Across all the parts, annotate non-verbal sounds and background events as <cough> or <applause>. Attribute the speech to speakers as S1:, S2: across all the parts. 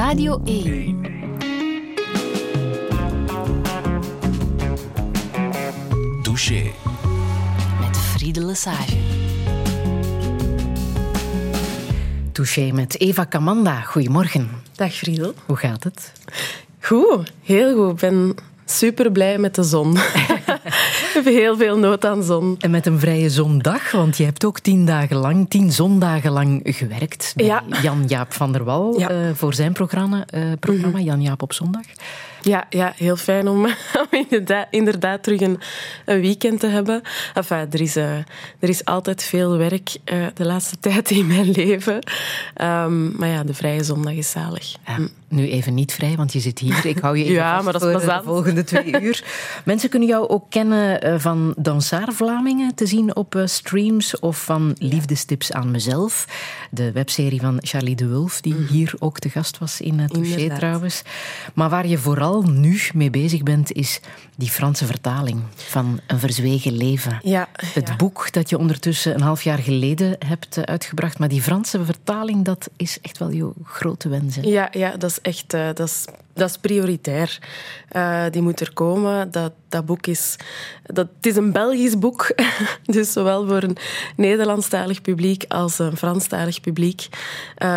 S1: Radio 1.
S2: Touché.
S1: Met Friede Lesage.
S3: Touché met Eva Kamanda. Goedemorgen.
S4: Dag Friedel.
S3: Hoe gaat het?
S4: Goed, heel goed. Ik ben super blij met de zon. <laughs> Ik <laughs> heb heel veel nood aan zon.
S3: En met een vrije zondag, want je hebt ook tien dagen lang, tien zondagen lang gewerkt bij
S4: Ja.
S3: Jan-Jaap van der Wal
S4: Ja.
S3: eh, voor zijn programma, eh, programma Jan-Jaap op zondag.
S4: Ja, ja heel fijn om, <laughs> inderdaad, inderdaad terug een, een weekend te hebben. Enfin, er, is, eh, er is altijd veel werk eh, de laatste <laughs> tijd in mijn leven. Ehm, maar ja, de vrije zondag is zalig.
S3: Ja, nu even niet vrij, want je zit hier. Ik hou je <laughs> even
S4: Ja,
S3: vast
S4: maar dat is
S3: voor de volgende twee uur. Mensen kunnen jou ook kennen eh, van Dansaar Vlamingen te zien op streams of van Liefdestips aan mezelf. De webserie van Charlie de Wulf, die hier ook te gast was in het
S4: Inderdaad.
S3: trouwens. Maar waar je vooral nu mee bezig bent, is die Franse vertaling van Een Verzwegen Leven.
S4: Ja,
S3: Het
S4: ja.
S3: boek dat je ondertussen een half jaar geleden hebt eh, uitgebracht. Maar die Franse vertaling, dat is echt wel je grote wens. hè?
S4: Ja, ja dat is echt eh, dat is, dat is prioritair. Eh, die moet er komen. Dat, dat boek is, dat, het is een Belgisch boek. <laughs> dus zowel voor een Nederlandstalig publiek als een Franstalig publiek.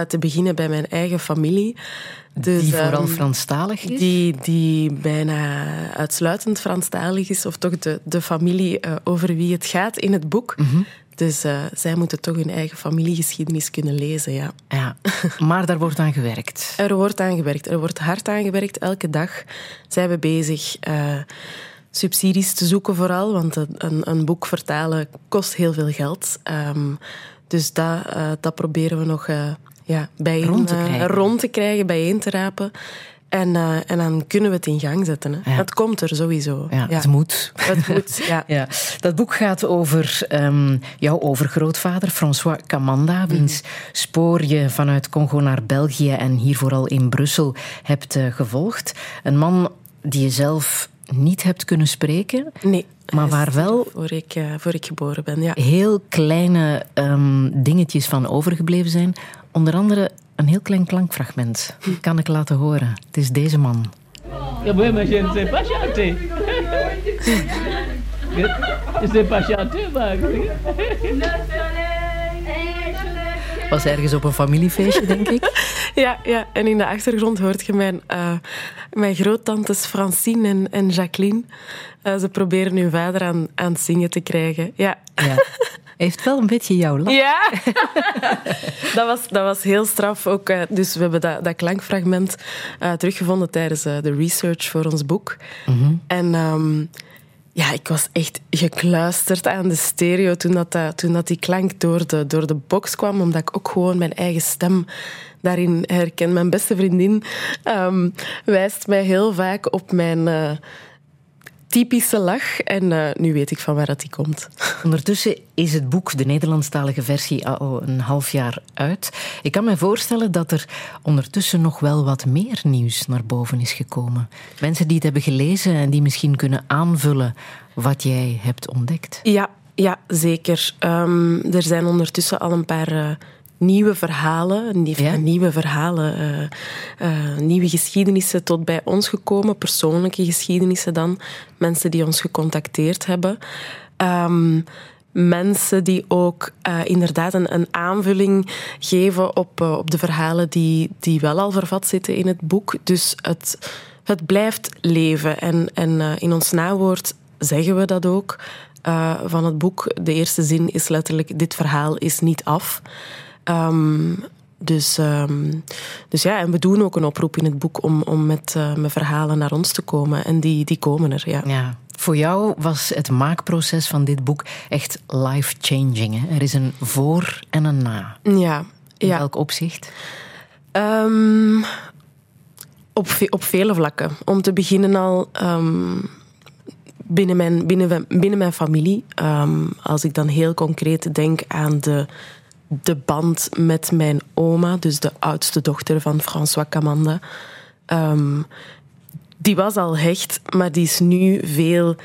S4: Te beginnen bij mijn eigen familie. Dus,
S3: die vooral
S4: ehm,
S3: Franstalig is.
S4: die, die bijna uitsluitend Franstalig is, of toch de, de familie eh, over wie het gaat in het boek.
S3: Mhm.
S4: Dus eh, zij moeten toch hun eigen familiegeschiedenis kunnen lezen, ja.
S3: Ja, maar daar wordt aan gewerkt.
S4: Er wordt aan gewerkt. Er wordt hard aan gewerkt. Elke dag zijn we bezig eh, subsidies te zoeken vooral, want een, een, boek vertalen kost heel veel geld. Ehm, dus dat, dat proberen we nog ja, bijeen,
S3: Rond te
S4: eh,
S3: krijgen.
S4: rond te krijgen, bijeen te rapen. En, eh, en dan kunnen we het in gang zetten. Hè.
S3: Ja.
S4: Het komt er sowieso.
S3: Ja, het moet.
S4: Het moet, <laughs> ja.
S3: Ja, dat boek gaat over ehm, jouw overgrootvader, François Camanda, wiens spoor je vanuit Congo naar België en hier vooral in Brussel hebt eh, gevolgd. Een man die je zelf niet hebt kunnen spreken,
S4: Nee.
S3: maar waar wel
S4: Voor ik, eh, voor ik geboren ben, ja.
S3: heel kleine ehm, dingetjes van overgebleven zijn. Onder andere een heel klein klankfragment. Kan ik laten horen. Het is deze man.
S5: Ja, mais je ne sais pas chanter. Je ne sais pas chanter, maar...
S3: Was ergens op een familiefeestje, denk ik. <laughs>
S4: Ja, ja, en in de achtergrond hoort je mijn, eh mijn groottantes Francine en, en Jacqueline. Eh, ze proberen hun vader aan, aan het zingen te krijgen. Ja.
S3: Ja. Heeft wel een beetje jouw lach.
S4: Ja, <laughs> dat, was, dat was heel straf ook. eh, Dus we hebben dat, dat klankfragment teruggevonden tijdens de research voor ons boek. En ehm, ja, ik was echt gekluisterd aan de stereo toen, dat, dat- toen dat die klank door de, door de box kwam, omdat ik ook gewoon mijn eigen stem daarin herken. Mijn beste vriendin ehm, wijst mij heel vaak op mijn eh, typische lach. En eh, nu weet ik van waar dat die komt.
S3: Ondertussen is het boek, de Nederlandstalige versie, al een half jaar uit. Ik kan me voorstellen dat er ondertussen nog wel wat meer nieuws naar boven is gekomen. Mensen die het hebben gelezen en die misschien kunnen aanvullen wat jij hebt ontdekt.
S4: Ja, ja zeker. Ehm, er zijn ondertussen al een paar eh, nieuwe verhalen, nie-
S3: Ja?
S4: nieuwe verhalen, eh, eh, nieuwe geschiedenissen tot bij ons gekomen, persoonlijke geschiedenissen dan, mensen die ons gecontacteerd hebben. Ehm, mensen die ook eh, inderdaad een, een aanvulling geven op, op de verhalen die, die wel al vervat zitten in het boek. Dus het, het blijft leven. En, en in ons nawoord zeggen we dat ook van het boek. De eerste zin is letterlijk: Dit verhaal is niet af. Ehm, dus, ehm, dus ja, en we doen ook een oproep in het boek om, om met, eh, met verhalen naar ons te komen. En die, die komen er, ja.
S3: Ja. Voor jou was het maakproces van dit boek echt life-changing. Er is een voor en een na.
S4: Ja,
S3: In
S4: ja.
S3: welk opzicht?
S4: Ehm, op, ve- op vele vlakken. Om te beginnen al binnen, mijn, binnen, binnen mijn familie. Als ik dan heel concreet denk aan de, de band met mijn oma, dus de oudste dochter van François Camanda. Ehm, die was al hecht, maar die is nu veel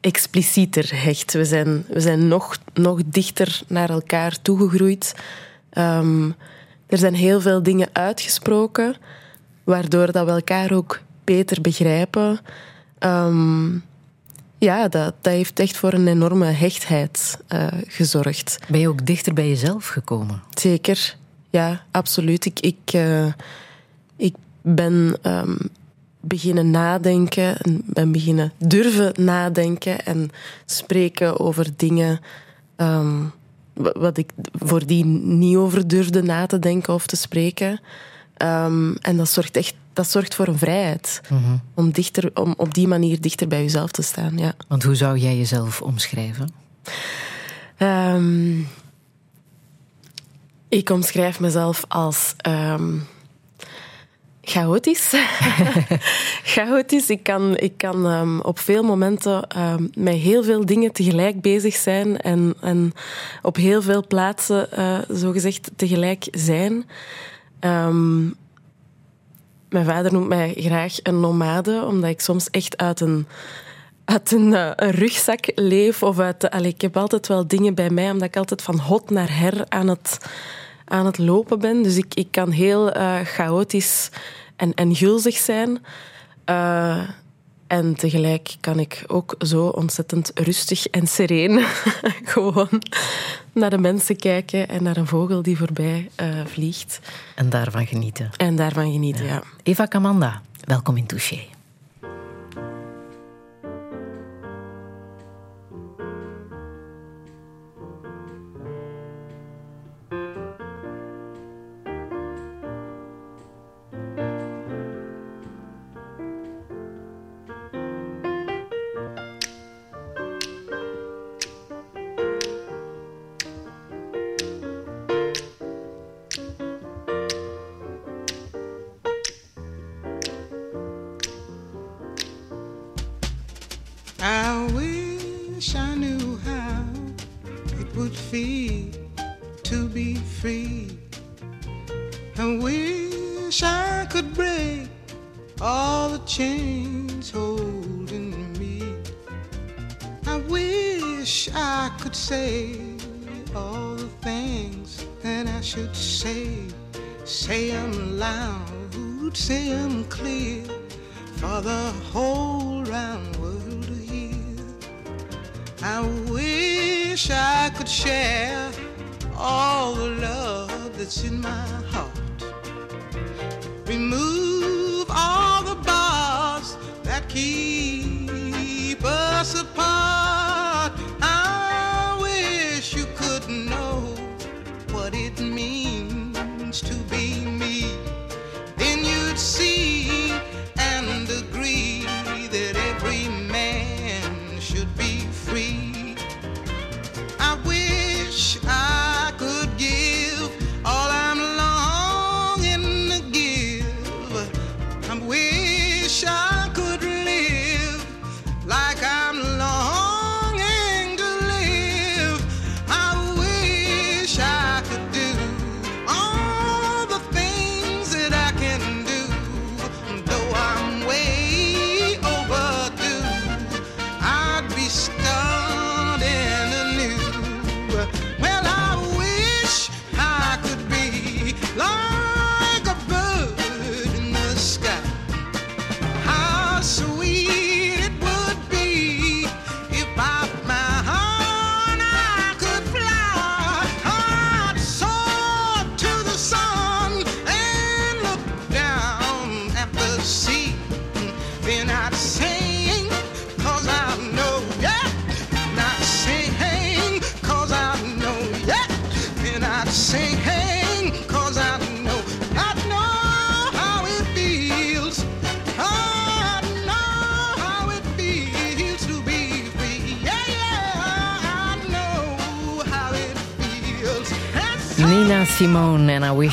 S4: explicieter hecht. We zijn, we zijn nog, nog dichter naar elkaar toegegroeid. Ehm, er zijn heel veel dingen uitgesproken. waardoor dat we elkaar ook beter begrijpen. Ehm, ja, dat, dat heeft echt voor een enorme hechtheid uh, gezorgd.
S6: Ben je ook dichter bij jezelf gekomen?
S4: Zeker, ja, absoluut. Ik, ik, uh, ik ben um, beginnen nadenken en ben beginnen durven nadenken en spreken over dingen um, wat ik voordien niet over durfde na te denken of te spreken. Um, en dat zorgt echt dat zorgt voor een vrijheid. Mm -hmm. om, dichter, om op die manier dichter bij jezelf te staan. Ja.
S6: Want hoe zou jij jezelf omschrijven?
S4: Um, ik omschrijf mezelf als um, chaotisch. <laughs> chaotisch. Ik kan, ik kan um, op veel momenten met heel veel dingen tegelijk bezig zijn en, en op heel veel plaatsen, uh, zogezegd, tegelijk zijn. Um, mijn vader noemt mij graag een nomade, omdat ik soms echt uit een, uit een, een rugzak leef. Of uit ik heb altijd wel dingen bij mij, omdat ik altijd van hot naar her aan het, aan het lopen ben. Dus ik, ik kan heel uh, chaotisch en, en gulzig zijn. En tegelijk kan ik ook zo ontzettend rustig en sereen <laughs> gewoon naar de mensen kijken en naar een vogel die voorbij uh, vliegt.
S6: En daarvan genieten.
S4: En daarvan genieten, ja. ja.
S6: Eva Kamanda, welkom in Touché. say all the things that I should say. Say them loud, say them clear for the whole round world to hear. I wish I could share all the love that's in my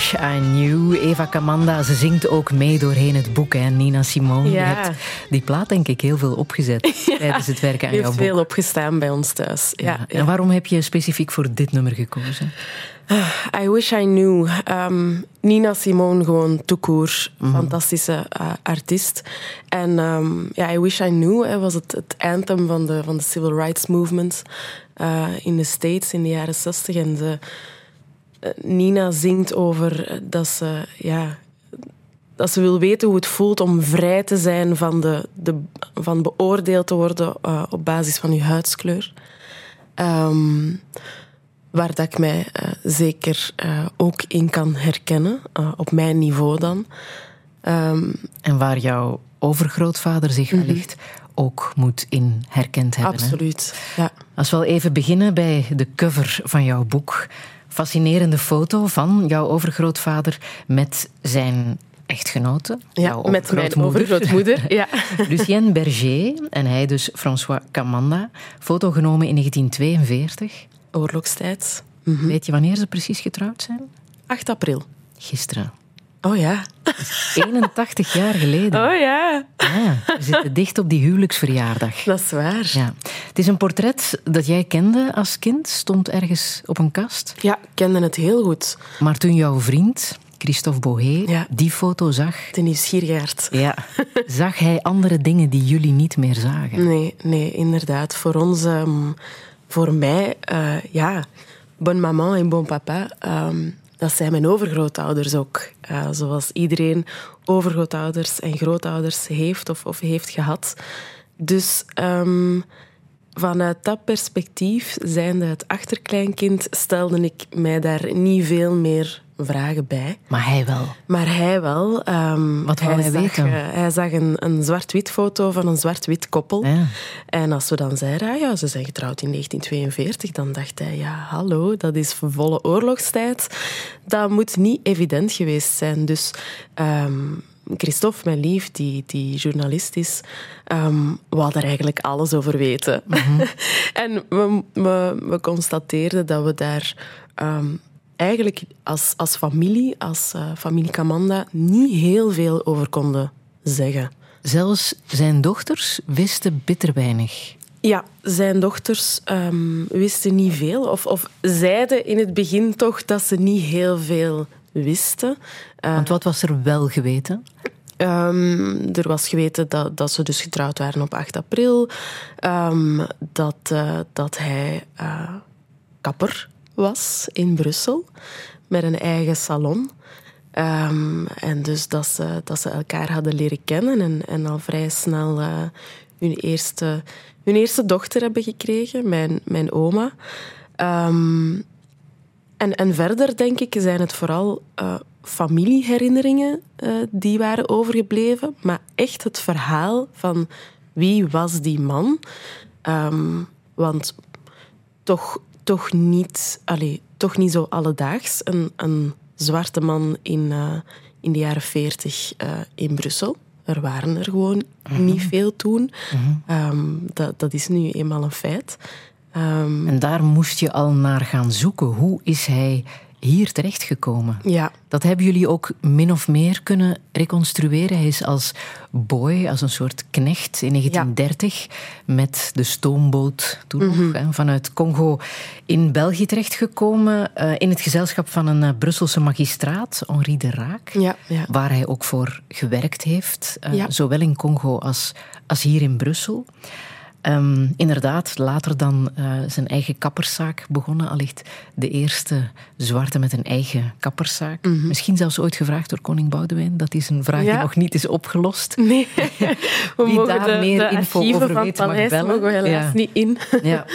S6: Wish I Knew. Eva Kamanda, ze zingt ook mee doorheen het boek. Hè? Nina Simone, ja. je hebt die plaat denk ik heel veel opgezet <laughs> ja, tijdens het werken aan jouw boek.
S4: veel opgestaan bij ons thuis. Ja,
S6: En waarom heb je specifiek voor dit nummer gekozen?
S4: Uh, I Wish I Knew. Um, Nina Simone, gewoon toekoer. Mm -hmm. Fantastische uh, artiest. En um, ja, I Wish I Knew hè, was het, het anthem van de, van de civil rights movement uh, in de States in de jaren zestig. En de, Nina zingt over dat ze ja, dat ze wil weten hoe het voelt om vrij te zijn van, de, de, van beoordeeld te worden uh, op basis van je huidskleur. Um, waar dat ik mij uh, zeker uh, ook in kan herkennen, op mijn niveau dan.
S3: Um, en waar jouw overgrootvader zich mm -hmm. wellicht ook moet in herkend hebben.
S4: Absoluut, hè? ja.
S3: Als we al even beginnen bij de cover van jouw boek. Fascinerende foto van jouw overgrootvader met zijn echtgenote.
S4: Ja, met mijn overgrootmoeder. <laughs> ja.
S3: Lucienne Berger en hij dus François Camanda. Foto genomen in 1942.
S4: Oorlogstijd.
S3: Mm -hmm. Weet je wanneer ze precies getrouwd zijn?
S4: 8 april.
S3: Gisteren.
S4: Oh ja.
S3: 81 jaar geleden.
S4: Oh ja.
S3: ja. We zitten dicht op die huwelijksverjaardag.
S4: Dat is waar.
S3: Ja. Het is een portret dat jij kende als kind, stond ergens op een kast.
S4: Ja, ik kende het heel goed.
S3: Maar toen jouw vriend, Christophe Bohé,
S4: ja.
S3: die foto zag...
S4: De nieuwsgierigaard.
S3: Ja. Zag hij andere dingen die jullie niet meer zagen?
S4: Nee, nee inderdaad. Voor ons, um, voor mij, uh, ja, bon maman en bon papa... Um, dat zijn mijn overgrootouders ook. Uh, zoals iedereen overgrootouders en grootouders heeft of, of heeft gehad. Dus um, vanuit dat perspectief, zijnde het achterkleinkind, stelde ik mij daar niet veel meer vragen bij.
S3: Maar hij wel.
S4: Maar hij wel. Um,
S3: Wat wou hij,
S4: zag,
S3: weten?
S4: Uh, hij zag een, een zwart-wit foto van een zwart-wit koppel.
S3: Ja.
S4: En als we dan zeiden, ah ja, ze zijn getrouwd in 1942, dan dacht hij, ja, hallo, dat is volle oorlogstijd. Dat moet niet evident geweest zijn. Dus... Um, Christophe, mijn lief, die, die journalist is, um, wou daar eigenlijk alles over weten.
S3: Mhm.
S4: Mm <laughs> -hmm. en we, we, we, constateerden dat we daar um, eigenlijk als, als familie, als uh, familie Kamanda, niet heel veel over konden zeggen.
S3: Zelfs zijn dochters wisten bitter weinig.
S4: Ja, zijn dochters um, wisten niet veel. Of, of zeiden in het begin toch dat ze niet heel veel wisten.
S3: Uh, Want wat was er wel geweten?
S4: Um, er was geweten dat, dat ze dus getrouwd waren op 8 april. Um, dat, uh, dat hij uh, kapper was in Brussel. Met een eigen salon. Um, en dus dat ze, dat ze elkaar hadden leren kennen. En, en al vrij snel uh, hun, eerste, hun eerste dochter hebben gekregen. Mijn, mijn oma. En, en verder, denk ik, zijn het vooral uh, familieherinneringen uh, die waren overgebleven. Maar echt het verhaal van wie was die man. Um, want toch, toch, niet, allez, toch niet zo alledaags een, een zwarte man in, uh, in de jaren veertig in Brussel. Er waren er gewoon mm-hmm. niet veel toen.
S3: Mm-hmm.
S4: Um, dat, dat is nu eenmaal een feit. Um,
S3: en daar moest je al naar gaan zoeken. Hoe is hij hier terechtgekomen?
S4: Ja.
S3: Dat hebben jullie ook min of meer kunnen reconstrueren. Hij is als boy, als een soort knecht in 1930 ja. met de stoomboot toen
S4: Mhm.
S3: hè, vanuit Congo in België terechtgekomen. Uh, in het gezelschap van een uh, Brusselse magistraat, Henri de Raak.
S4: Ja, ja.
S3: Waar hij ook voor gewerkt heeft. Uh,
S4: Ja.
S3: Zowel in Congo als, als hier in Brussel. Um, inderdaad, later dan uh, zijn eigen kapperszaak begonnen. Allicht de eerste zwarte met een eigen kapperszaak.
S4: Mhm.
S3: Misschien zelfs ooit gevraagd door koning Boudewijn. Dat is een vraag
S4: Ja.
S3: die nog niet is opgelost.
S4: Nee, we <laughs>
S3: Wie
S4: mogen
S3: daar
S4: de,
S3: meer
S4: de
S3: info over
S4: van
S3: weet, mag
S4: paleis
S3: bellen.
S4: mogen we helaas
S3: Ja.
S4: niet in. <laughs>
S3: Ja.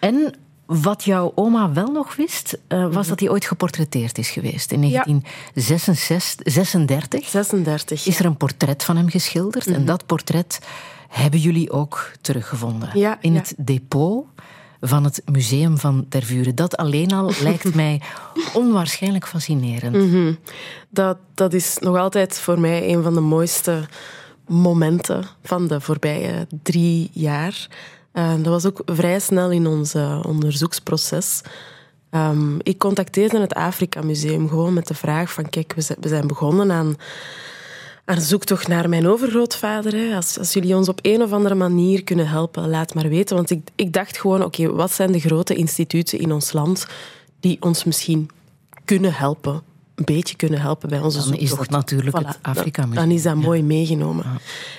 S3: En wat jouw oma wel nog wist, uh, was dat hij ooit geportretteerd is geweest. In
S4: Mhm. Ja.
S3: 1936
S4: 36.
S3: is er een portret van hem geschilderd. En dat portret hebben jullie ook teruggevonden.
S4: Ja,
S3: in
S4: ja.
S3: het depot van het Museum van Tervuren. Dat alleen al <laughs> lijkt mij onwaarschijnlijk fascinerend.
S4: Mhm. Dat, dat is nog altijd voor mij een van de mooiste momenten van de voorbije drie jaar. Uh, dat was ook vrij snel in ons uh, onderzoeksproces. Um, ik contacteerde het Afrika Museum gewoon met de vraag van kijk, we zijn begonnen aan, aan zoektocht naar mijn overgrootvader. Hè. Als, als jullie ons op een of andere manier kunnen helpen, laat maar weten. Want ik, ik dacht gewoon, oké, wat zijn de grote instituten in ons land die ons misschien kunnen helpen een beetje kunnen helpen bij onze
S3: Dan is
S4: zoektocht.
S3: dat natuurlijk het
S4: dan-
S3: Afrika Museum.
S4: Dan is dat mooi meegenomen.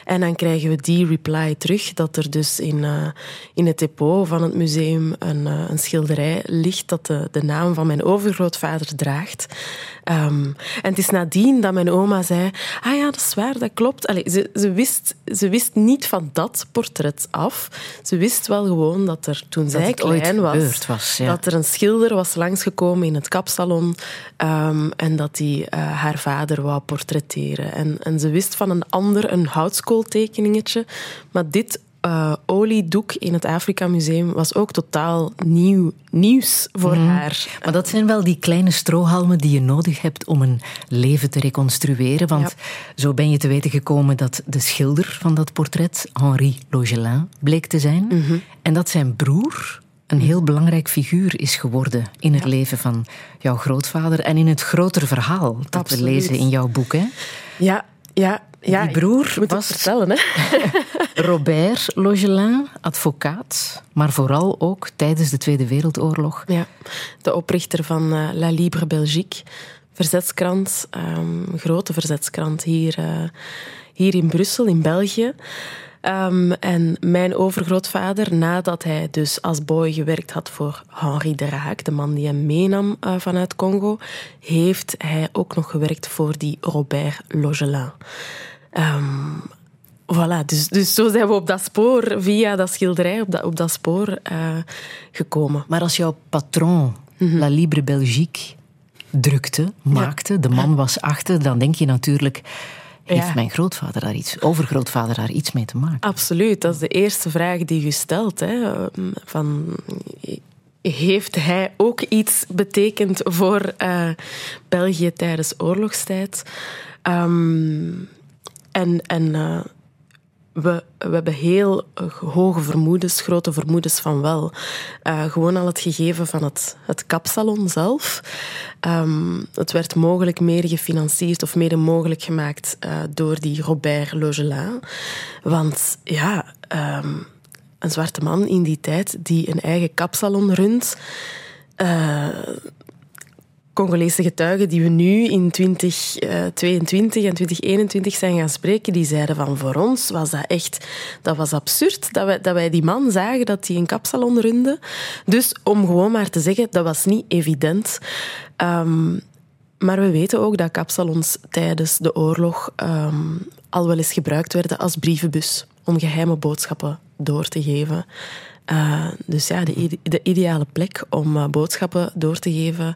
S4: En dan krijgen we die reply terug dat er dus in, eh, in het depot van het museum een, eh, een schilderij ligt dat de, de naam van mijn overgrootvader draagt. Ehm, en het is nadien dat mijn oma zei, ah ja, dat is waar, dat klopt. Allee, ze, ze, wist, ze wist niet van dat portret af. Ze wist wel gewoon dat er, toen zij klein was,
S3: gebeurd was, ja.
S4: dat er een schilder was langsgekomen in het kapsalon ehm, en dat hij eh, haar vader wou portretteren. En, en ze wist van een ander een houtskooltekeningetje, maar dit eh, oliedoek in het Afrika Museum was ook totaal nieuw, nieuws voor
S3: Mhm.
S4: haar.
S3: Maar dat zijn wel die kleine strohalmen die je nodig hebt om een leven te reconstrueren. Want zo ben je te weten gekomen dat de schilder van dat portret, Henri Logelin, bleek te zijn.
S4: Mhm.
S3: En dat zijn broer een heel belangrijk figuur is geworden in het leven van jouw grootvader en in het grotere verhaal dat
S4: Absoluut.
S3: we lezen in jouw boek. Hè?
S4: Ja, ja, ja.
S3: Die broer was-
S4: het vertellen, hè? <laughs> <laughs>
S3: Robert Logelin, advocaat, maar vooral ook tijdens de Tweede Wereldoorlog.
S4: Ja, de oprichter van eh, La Libre Belgique, verzetskrant, ehm, grote verzetskrant hier, eh, hier in Brussel, in België. Ehm, en mijn overgrootvader, nadat hij dus als boy gewerkt had voor Henri de Raak, de man die hem meenam eh, vanuit Congo, heeft hij ook nog gewerkt voor die Robert Logelin. Ehm, voilà, dus, dus zo zijn we op dat spoor, via dat schilderij, op dat, op dat spoor eh, gekomen.
S3: Maar als jouw patron
S4: Mhm.
S3: La Libre Belgique drukte, maakte, de man was achter, dan denk je natuurlijk, heeft
S4: Ja.
S3: mijn grootvader daar iets, overgrootvader daar iets mee te maken?
S4: Absoluut, dat is de eerste vraag die je stelt. Hè. Van, heeft hij ook iets betekend voor eh, België tijdens oorlogstijd? Ehm, en en eh, we, we hebben heel eh, hoge vermoedens, grote vermoedens van wel. Eh, gewoon al het gegeven van het, het kapsalon zelf. Ehm, het werd mogelijk meer gefinancierd of mede mogelijk gemaakt eh, door die Robert Logelin. Want ja, ehm, een zwarte man in die tijd die een eigen kapsalon runt. Congolese getuigen die we nu in 2022 en 2021 zijn gaan spreken, die zeiden van voor ons was dat echt, dat was absurd dat wij, dat wij die man zagen dat hij een kapsalon runde. Dus om gewoon maar te zeggen, dat was niet evident. Ehm, maar we weten ook dat kapsalons tijdens de oorlog ehm, al wel eens gebruikt werden als brievenbus om geheime boodschappen door te geven. Eh, dus ja, de, de ideale plek om eh, boodschappen door te geven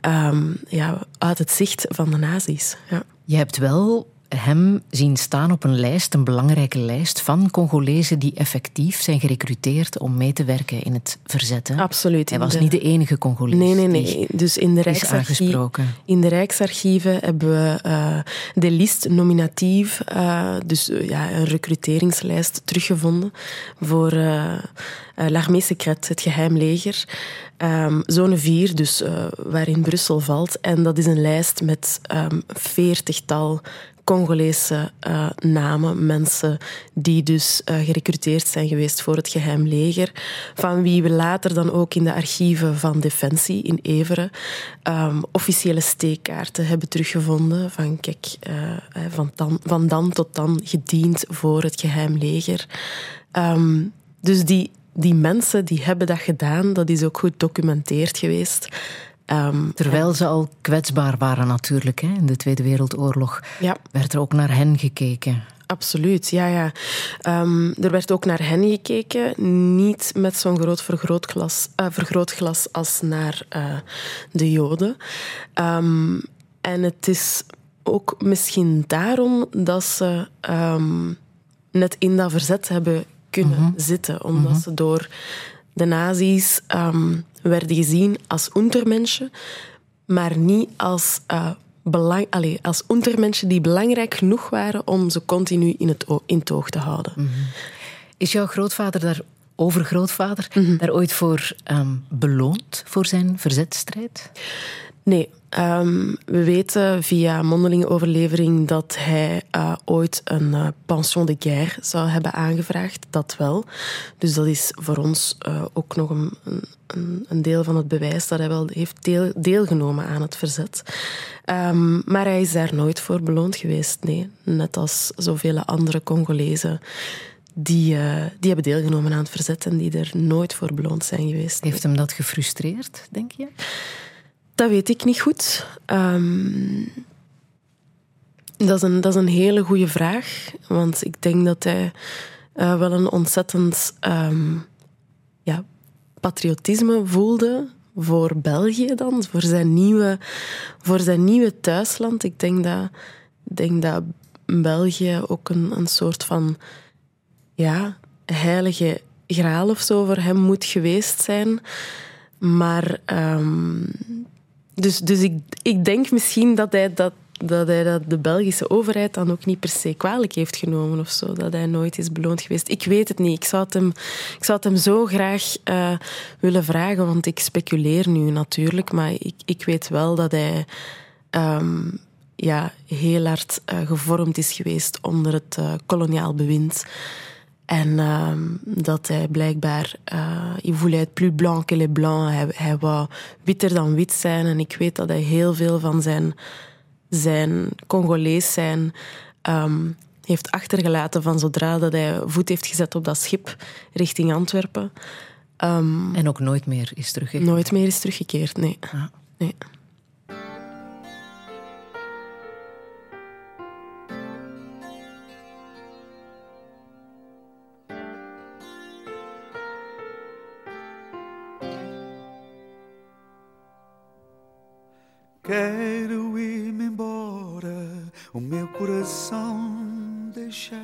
S4: ehm, ja, uit het zicht van de nazi's. Ja.
S3: Je hebt wel hem zien staan op een lijst, een belangrijke lijst van Congolezen die effectief zijn gerecruiteerd om mee te werken in het verzet. hè?
S4: Absoluut.
S3: Hij was
S4: de-
S3: niet de enige Congolees.
S4: Nee, nee, nee. Dus in de, Rijksarchie-
S3: aangesproken.
S4: in de Rijksarchieven hebben we eh, de list nominatief, eh, dus eh, ja, een recruteringslijst teruggevonden voor L'Armée Secrète, het geheim leger. Ehm, zone 4, dus waarin Brussel valt. En dat is een lijst met ehm veertigtal Congolese eh, namen, mensen die dus eh, gerecruiteerd zijn geweest voor het geheim leger, van wie we later dan ook in de archieven van Defensie in Everen ehm, officiële steekkaarten hebben teruggevonden van kijk, eh, van, dan, van dan tot dan gediend voor het geheim leger. Ehm, dus die, die mensen die hebben dat gedaan, dat is ook goed documenteerd geweest. Ehm,
S3: Terwijl ze al kwetsbaar waren natuurlijk hè, in de Tweede Wereldoorlog,
S4: ja.
S3: werd er ook naar hen gekeken.
S4: Absoluut, ja, ja. Ehm, er werd ook naar hen gekeken, niet met zo'n groot vergrootglas, eh, vergrootglas als naar eh, de Joden. Ehm, en het is ook misschien daarom dat ze net in dat verzet hebben kunnen zitten, omdat ze door de nazi's ehm, werden gezien als untermenschen, maar niet als, eh belang, als untermenschen die belangrijk genoeg waren om ze continu in het in het oog te houden.
S3: Is jouw grootvader daar, overgrootvader,
S4: Mhm.
S3: daar ooit voor ehm, beloond voor zijn verzetstrijd?
S4: Nee, ehm, we weten via mondelinge overlevering dat hij uh, ooit een uh, pension de guerre zou hebben aangevraagd. Dat wel. Dus dat is voor ons uh, ook nog een, een, een, deel van het bewijs dat hij wel heeft deel, deelgenomen aan het verzet. Um, maar hij is daar nooit voor beloond geweest. Nee, net als zoveel andere Congolezen. Die, die hebben deelgenomen aan het verzet en die er nooit voor beloond zijn geweest.
S3: Heeft hem dat gefrustreerd, denk je?
S4: Dat weet ik niet goed. Um, dat, is een, dat is een hele goede vraag. Want ik denk dat hij uh, wel een ontzettend um, ja, patriotisme voelde voor België dan, voor zijn nieuwe, voor zijn nieuwe thuisland. Ik denk dat, denk dat België ook een, een soort van ja, heilige graal of zo voor hem moet geweest zijn. Maar um, dus, dus ik, ik denk misschien dat hij dat, dat hij dat de Belgische overheid dan ook niet per se kwalijk heeft genomen of zo. Dat hij nooit is beloond geweest. Ik weet het niet. Ik zou het hem, ik zou het hem zo graag uh, willen vragen, want ik speculeer nu natuurlijk. Maar ik, ik weet wel dat hij um, ja, heel hard uh, gevormd is geweest onder het uh, koloniaal bewind. En uh, dat hij blijkbaar... Uh, il voulait être plus blanc que les blancs. Hij, hij wou witter dan wit zijn. En ik weet dat hij heel veel van zijn, zijn Congolees zijn... Um, heeft achtergelaten van zodra dat hij voet heeft gezet op dat schip richting Antwerpen.
S3: Um, en ook nooit meer is teruggekeerd?
S4: Nooit meer is teruggekeerd, nee.
S3: Ah.
S4: nee.
S7: Quero ir-me embora, o meu coração deixar,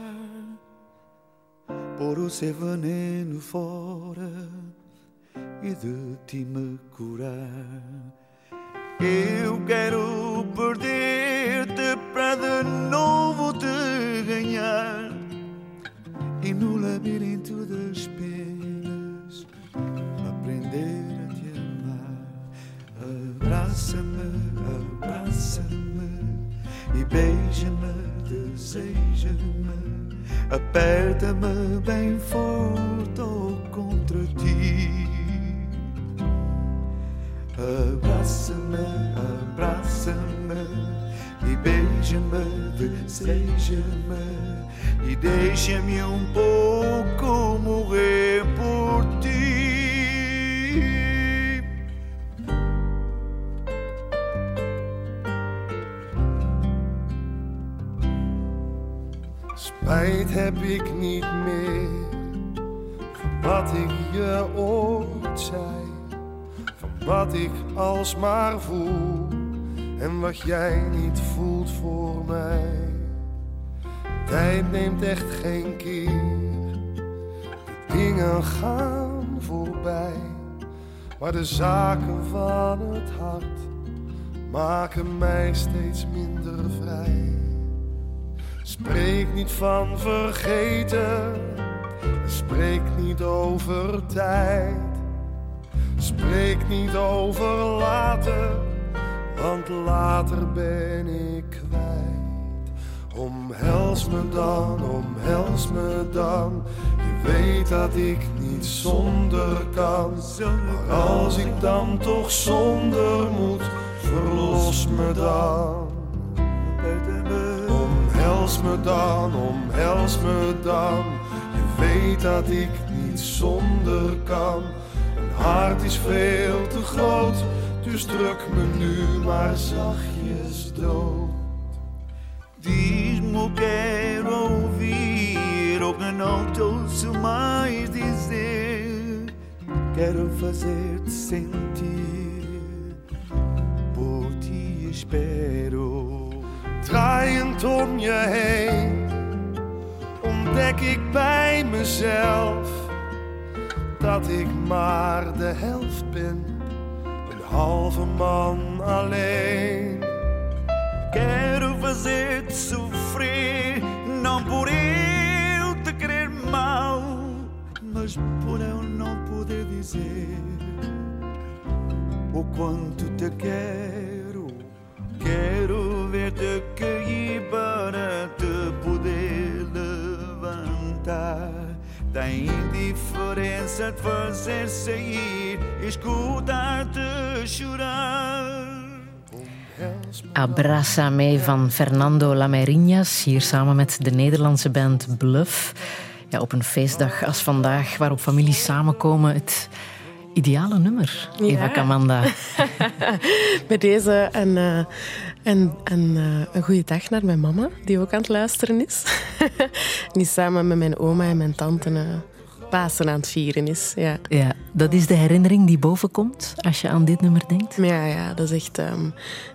S7: pôr o seu veneno fora e de ti me curar. Eu quero perder-te para de novo te ganhar e no labirinto das penas aprender. Abraça-me abraça-me e beija-me, deseja-me, aperta-me bem forte ou contra ti. Abraça-me, abraça-me e beija-me, deseja-me e deixa-me um pouco morrer por ti.
S8: Spijt heb ik niet meer. Van wat ik je ooit zei, van wat ik alsmaar voel. En wat jij niet voelt voor mij. Tijd neemt echt geen keer, de dingen gaan voorbij, maar de zaken van het hart maken mij steeds minder vrij. Spreek niet van vergeten, spreek niet over tijd. Spreek niet over later, want later ben ik kwijt. Omhels me dan, omhels me dan. Je weet dat ik niet zonder kan. Maar als ik dan toch zonder moet, verlos me dan. Omhels me dan, omhels me dan. Je weet dat ik niet zonder kan. Een hart is veel te groot, dus druk me nu maar zachtjes dood.
S7: Diz-me o quero ouvir, ou que não ouço mais dizer. Quero fazer-te sentir, por ti espero.
S8: Draaiend om je heen ontdek ik bij mezelf dat ik maar de helft ben, een halve man alleen.
S7: Quero fazer-te sofrer, não por eu te querer mal, mas por eu não poder dizer o quanto te quero. Quero ver-te cair para te poder levantar. Da indiferença te fazer sair, escutar-te chorar.
S3: Abrasame van Fernando Lamerinhas, hier samen met de Nederlandse band Bluff. Ja, op een feestdag als vandaag, waarop families samenkomen, het ideale nummer, Eva
S4: Ja.
S3: Kamanda. <laughs>
S4: Bij deze een, eh, een, een, eh, een goede dag naar mijn mama, die ook aan het luisteren is. <laughs> die samen met mijn oma en mijn tante uh, Pasen aan het vieren is. Ja.
S3: Ja, dat is de herinnering die bovenkomt als je aan dit nummer denkt.
S4: Ja, ja dat is echt... ehm,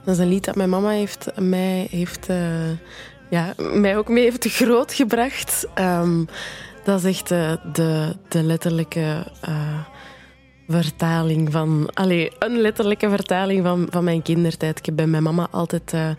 S4: dat is een lied dat mijn mama heeft, mij, heeft, eh, ja, mij ook mee heeft grootgebracht. Ehm, dat is echt eh, de, de letterlijke eh, vertaling van... Allee, een letterlijke vertaling van, van mijn kindertijd. Ik heb bij mijn mama altijd eh,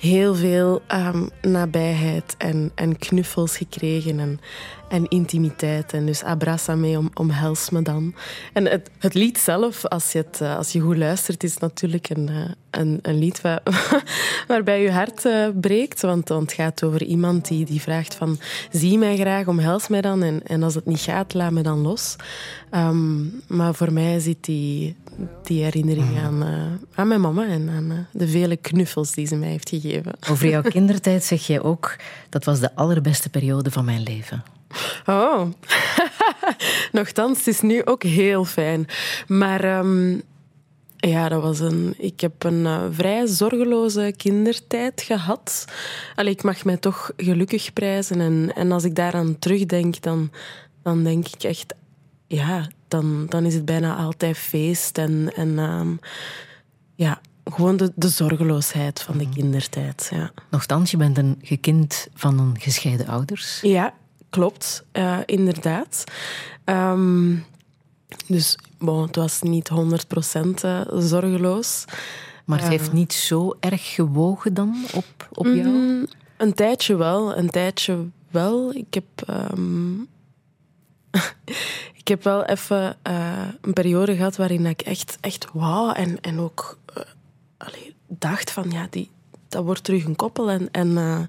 S4: heel veel ehm, nabijheid en, en knuffels gekregen en, en intimiteit. En dus abraça om, omhels me dan. En het, het lied zelf, als je, het, eh, als je goed luistert, is natuurlijk een, eh, een, een lied wa- <laughs> waarbij je hart eh, breekt. Want, want het gaat over iemand die, die vraagt van... Zie mij graag, omhels mij dan. En, en als het niet gaat, laat me dan los. Ehm, maar voor mij zit die, die herinnering aan, eh, aan mijn mama en aan de vele knuffels die ze mij heeft gegeven.
S3: Over jouw <laughs> kindertijd zeg je ook, dat was de allerbeste periode van mijn leven.
S4: Oh, <laughs> nochtans, het is nu ook heel fijn. Maar ehm, ja, dat was een. Ik heb een eh, vrij zorgeloze kindertijd gehad. Allee, ik mag mij toch gelukkig prijzen. En, en als ik daaraan terugdenk, dan, dan denk ik echt. Ja, dan, dan is het bijna altijd feest. En, en ehm, ja, gewoon de, de zorgeloosheid van de kindertijd. Ja.
S3: Nochtans, je bent een gekind van een gescheiden ouders.
S4: Ja, klopt. eh, inderdaad. Ehm, dus bon, het was niet 100% eh, zorgeloos.
S3: Maar het heeft niet zo erg gewogen dan op, op jou?
S4: Mm, een tijdje wel, een tijdje wel. Ik heb, ehm, <laughs> ik heb wel even eh, een periode gehad waarin ik echt, echt wauw en, en ook eh, allee, dacht van ja, die, dat wordt terug een koppel en, en, eh,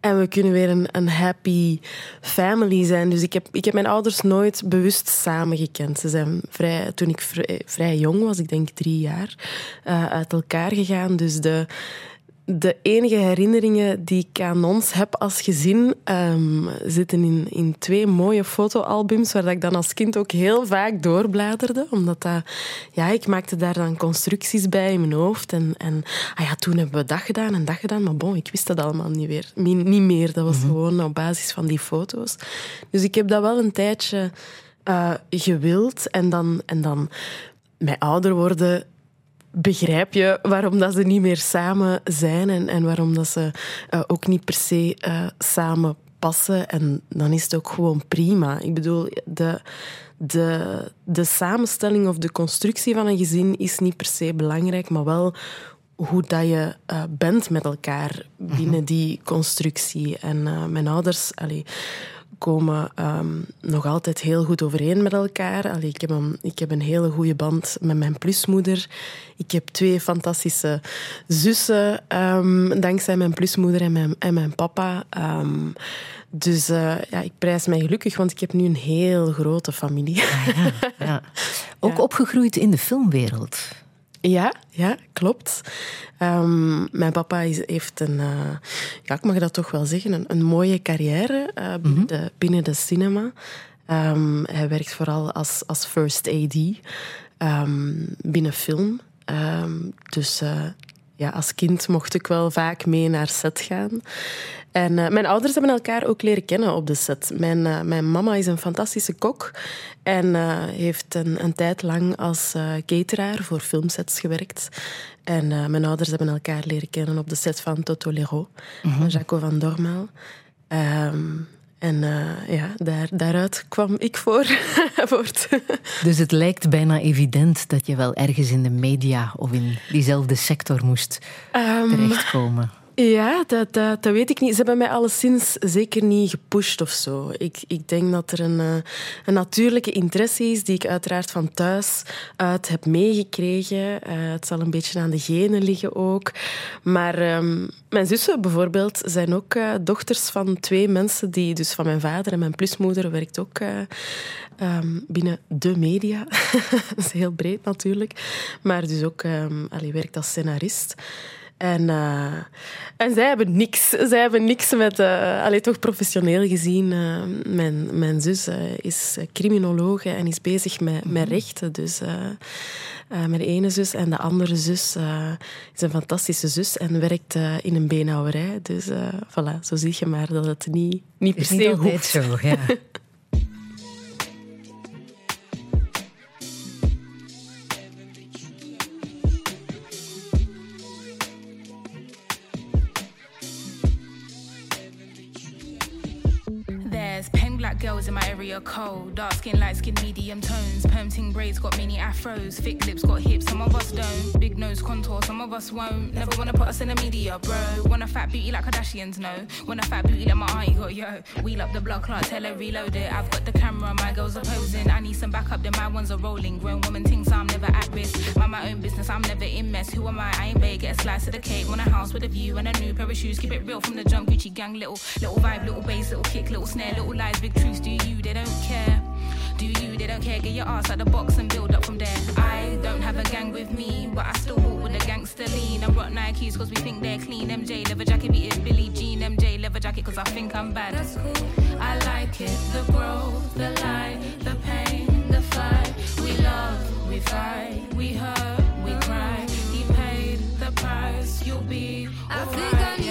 S4: en we kunnen weer een, een happy family zijn. Dus ik heb, ik heb mijn ouders nooit bewust samen gekend. Ze zijn vrij, toen ik vrij, vrij jong was, ik denk drie jaar, eh, uit elkaar gegaan. Dus de, de enige herinneringen die ik aan ons heb als gezin ehm, zitten in, in twee mooie fotoalbums waar dat ik dan als kind ook heel vaak doorbladerde. Omdat dat, ja, ik maakte daar dan constructies bij in mijn hoofd. En, en ah ja, toen hebben we dat gedaan en dat gedaan. Maar bon, ik wist dat allemaal niet, weer, niet, meer. Dat was gewoon op basis van die foto's. Dus ik heb dat wel een tijdje eh, gewild. En dan, en dan met ouder worden begrijp je waarom dat ze niet meer samen zijn en, en waarom dat ze eh, ook niet per se eh, samen passen. En dan is het ook gewoon prima. Ik bedoel, de, de, de samenstelling of de constructie van een gezin is niet per se belangrijk, maar wel hoe dat je eh, bent met elkaar binnen die constructie. En mijn ouders... Allee, komen ehm, nog altijd heel goed overeen met elkaar. Allee, ik, heb een, ik heb een hele goede band met mijn plusmoeder. Ik heb twee fantastische zussen, ehm, dankzij mijn plusmoeder en mijn, en mijn papa. Ehm, dus eh, ja, ik prijs mij gelukkig, want ik heb nu een heel grote familie.
S3: Ja. <laughs> Ook
S4: Ja.
S3: opgegroeid in de filmwereld.
S4: Ja, ja klopt. Ehm, mijn papa is, heeft een, eh, ja, ik mag dat toch wel zeggen, een, een mooie carrière eh, binnen, de, binnen de cinema. Ehm, hij werkt vooral als, als first AD ehm, binnen film. Dus eh, ja, als kind mocht ik wel vaak mee naar set gaan. En eh, mijn ouders hebben elkaar ook leren kennen op de set. Mijn, eh, mijn mama is een fantastische kok en eh, heeft een, een tijd lang als cateraar voor filmsets gewerkt. En mijn ouders hebben elkaar leren kennen op de set van Toto Lero, van Jaco van Dormaal. Ehm, en eh, ja, daar, daaruit kwam ik voor. <laughs> voort.
S3: Dus het lijkt bijna evident dat je wel ergens in de media of in diezelfde sector moest
S4: Ehm,
S3: terechtkomen.
S4: Ja, dat, dat, dat weet ik niet. Ze hebben mij alleszins zeker niet gepusht of zo. Ik, ik denk dat er een, eh, een natuurlijke interesse is die ik uiteraard van thuis uit heb meegekregen. Eh, het zal een beetje aan de genen liggen ook. Maar ehm, mijn zussen bijvoorbeeld zijn ook uh, dochters van twee mensen die, dus van mijn vader en mijn plusmoeder, werkt ook um, binnen de media. <laughs> dat is heel breed natuurlijk. Maar dus ook allee, werkt als scenarist. En, uh, en zij hebben niks. Zij hebben niks met... Uh, allee, toch professioneel gezien. Uh, mijn, mijn zus is criminologe en is bezig met, met rechten. Dus mijn ene zus en de andere zus is een fantastische zus en werkt in een beenhouwerij. Dus voilà, zo zie je maar dat het niet, niet per se
S3: hoeft. zo, ja. <laughs>
S9: Dark skin, light skin, medium tones. Perm braids got mini afros. Thick lips got hips, some of us don't. Big nose contour, some of us won't. Never wanna put us in the media, bro. Want a fat beauty like Kardashians, no. Want a fat beauty like my auntie got, yo. Wheel up the block clock, tell her reload it. I've got the camera, my girls are posing. I need some backup, then my ones are rolling. Grown woman thinks I'm never at risk. Mind my own business, I'm never in mess. Who am I? I ain't big, get a slice of the cake. Want a house with a view and a new pair of shoes. Keep it real from the jump, Gucci gang. Little, little vibe, little bass, little kick, little snare, little lies, big truths. Do you? They don't care. They don't care. Get your ass out the box and build up from there. I don't have a gang with me, but I still walk with a gangster lean. I rock Nikes cause we think they're clean. MJ leather jacket beating Billie Jean. MJ leather jacket cause I think I'm bad. That's cool. I like it. The growth, the light, the pain, the fight. We love, we fight, we hurt, we cry. He paid the price. You'll be. I think I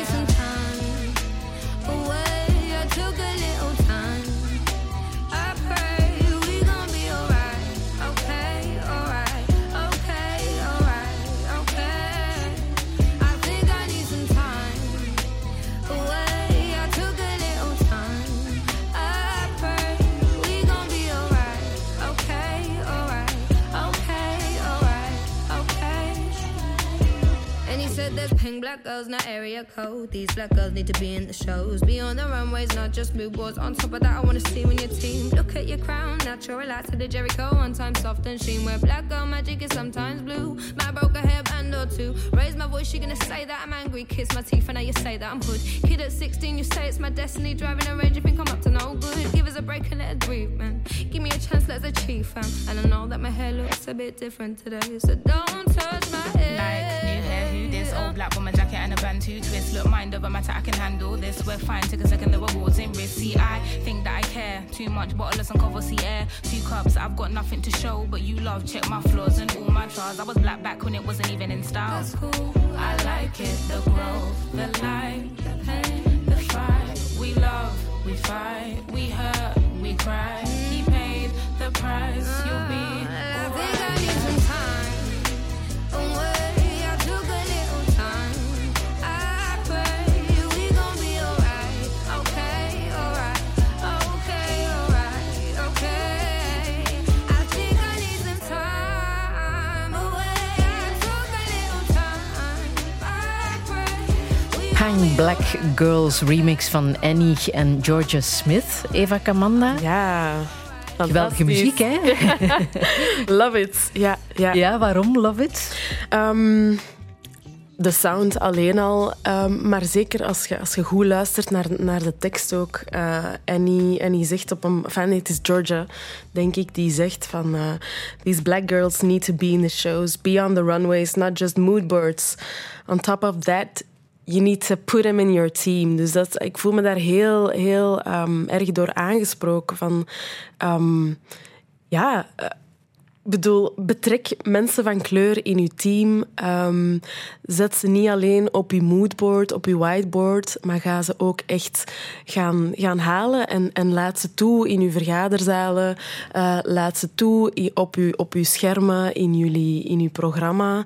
S9: Black girls, not area code. These black girls need to be in the shows. Be on the runways, not just billboards. On top of that, I wanna see when your team. Look at your crown, natural lights to the Jericho. One time soft and sheen. Where black girl magic is sometimes blue. My broke a hairband or two. Raise my voice, she gonna say that I'm angry. Kiss my teeth, and now you say that I'm hood. Kid at 16, you say it's my destiny. Driving a range, you think I'm up to no good. Give us a break and let us breathe, man. Give me a chance, let's achieve, fam. And I know that my hair looks a bit different today, so don't touch my hair. Like black woman jacket and a band two twist. Look, mind over matter, I can handle this. We're fine, take a second, the rewards in risk. See, I think that I care too much. Bottle and cover, see air. Two cups, I've got nothing to show, but you love. Check my flaws and all my trials. I was black back when it wasn't even in style. That's cool. I like it, the growth, the light, the pain, the fight. We love, we fight, we hurt, we cry. He paid the price. You'll be.
S3: Hang Black Girls remix van Annie en Georgia Smith. Eva Kamanda.
S4: Ja.
S3: Geweldige muziek, hè? <laughs>
S4: love it. Ja, ja.
S3: ja waarom love it?
S4: Um, de sound alleen al, um, maar zeker als je, als je goed luistert naar, naar de tekst ook. Uh, Annie, Annie zegt op een... Enfin, het is Georgia, denk ik, die zegt van... Uh, These black girls need to be in the shows, be on the runways, not just moodboards. On top of that, you need to put them in your team. Dus dat, ik voel me daar heel, heel um, erg door aangesproken. Van, um, ja, uh, bedoel, betrek mensen van kleur in je team. Um, zet ze niet alleen op je moodboard, op je whiteboard, maar ga ze ook echt gaan, gaan halen en, en laat ze toe in uw vergaderzalen. Uh, laat ze toe op uw, op uw schermen, in jullie, in uw programma.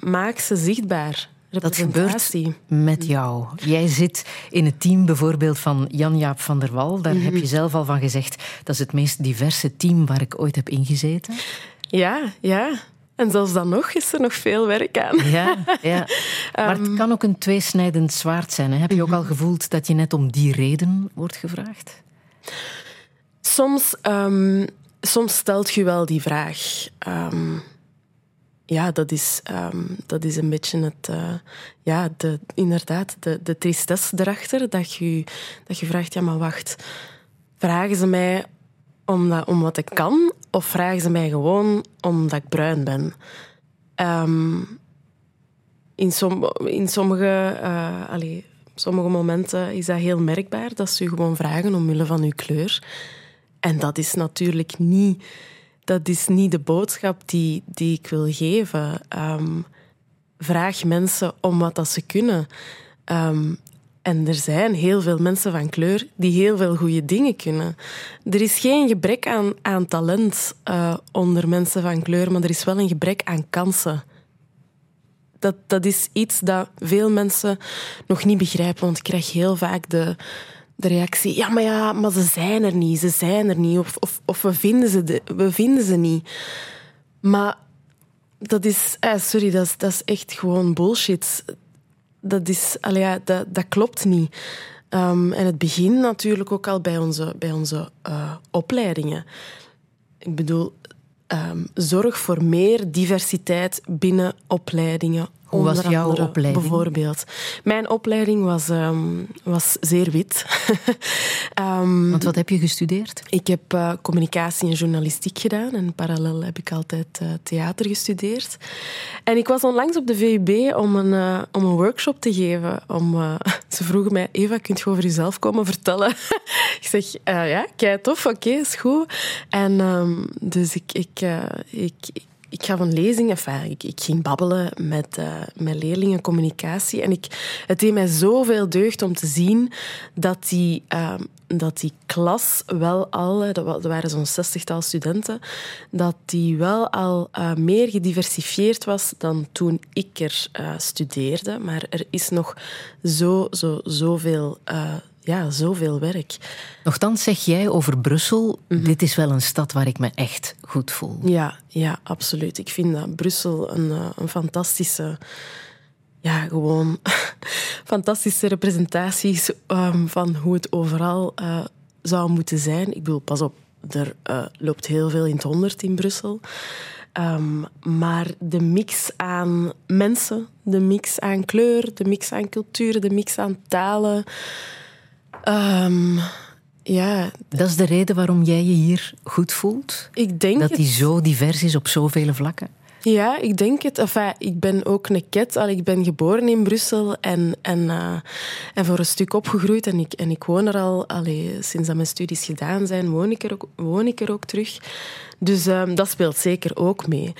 S4: Maak ze zichtbaar.
S3: Dat gebeurt met jou. Jij zit in het team bijvoorbeeld van Jan-Jaap van der Wal. Daar heb je mhm. zelf al van gezegd, dat is het meest diverse team waar ik ooit heb ingezeten.
S4: Ja, ja. En zelfs dan nog is er nog veel werk aan.
S3: Ja, ja. <laughs> maar
S4: Ehm.
S3: het kan ook een tweesnijdend zwaard zijn. Hè? Heb je ook
S4: Mhm.
S3: al gevoeld dat je net om die reden wordt gevraagd?
S4: Soms, ehm, soms stelt je wel die vraag. Ehm, ja, dat is, ehm, dat is een beetje het... eh, ja, de, inderdaad, de, de tristesse erachter. Dat je, dat je vraagt, ja, maar wacht. Vragen ze mij omdat, om wat ik kan? Of vragen ze mij gewoon omdat ik bruin ben? Ehm, in, som, in sommige, eh, allee, sommige momenten is dat heel merkbaar dat ze je gewoon vragen omwille van je kleur. En dat is natuurlijk niet, dat is niet de boodschap die, die ik wil geven. Ehm, vraag mensen om wat dat ze kunnen. Ehm, en er zijn heel veel mensen van kleur die heel veel goede dingen kunnen. Er is geen gebrek aan, aan talent eh, onder mensen van kleur, maar er is wel een gebrek aan kansen. Dat, dat is iets dat veel mensen nog niet begrijpen. Want ik krijg heel vaak de, de reactie: ja, maar ja, maar ze zijn er niet, ze zijn er niet. Of, of, we, vinden ze de, we vinden ze niet. Maar dat is, eh, sorry, dat is, dat is echt gewoon bullshit. Dat, is, ja, dat, dat klopt niet. Ehm, en het begint natuurlijk ook al bij onze, bij onze eh, opleidingen. Ik bedoel, ehm, zorg voor meer diversiteit binnen opleidingen.
S3: Hoe was jouw
S4: andere,
S3: opleiding?
S4: Bijvoorbeeld. Mijn opleiding was, ehm, was zeer wit. <laughs> Ehm,
S3: Want wat heb je gestudeerd?
S4: ik heb eh, communicatie en journalistiek gedaan en parallel heb ik altijd eh, theater gestudeerd. En ik was onlangs op de VUB om een, eh, om een workshop te geven. Om, <laughs> ze vroegen mij, Eva, kunt je over jezelf komen vertellen? <laughs> ik zeg, ja, kei tof, oké, is goed. En ehm, dus ik, ik, eh, ik, ik gaf een lezing, enfin, ik, ik ging babbelen met, eh, met leerlingen communicatie. En ik, het deed mij zoveel deugd om te zien dat die, ehm, dat die klas wel al, eh, dat wa- waren zo'n zestigtal studenten, dat die wel al eh, meer gediversifieerd was dan toen ik er studeerde. Maar er is nog zo, zo, zoveel, ja, zoveel werk.
S3: Nochtans zeg jij over Brussel,
S4: Mhm.
S3: dit is wel een stad waar ik me echt goed voel.
S4: Ja, ja, absoluut. Ik vind dat Brussel een, eh, een fantastische, ja, gewoon <laughs> fantastische representaties ehm, van hoe het overal eh, zou moeten zijn. Ik bedoel, pas op, er eh, loopt heel veel in het honderd in Brussel. Ehm, maar de mix aan mensen, de mix aan kleur, de mix aan culturen, de mix aan talen. Ehm, ja,
S3: Dat is de reden waarom jij je hier goed voelt?
S4: ik denk
S3: Dat
S4: het.
S3: die zo divers is op zoveel vlakken?
S4: Ja, ik denk het. Enfin, ik ben ook een ket. Al, ik ben geboren in Brussel en, en, eh, en voor een stuk opgegroeid. En ik, en ik woon er al, allee, sinds dat mijn studies gedaan zijn, woon ik er ook, woon ik er ook terug. Dus ehm, dat speelt zeker ook mee.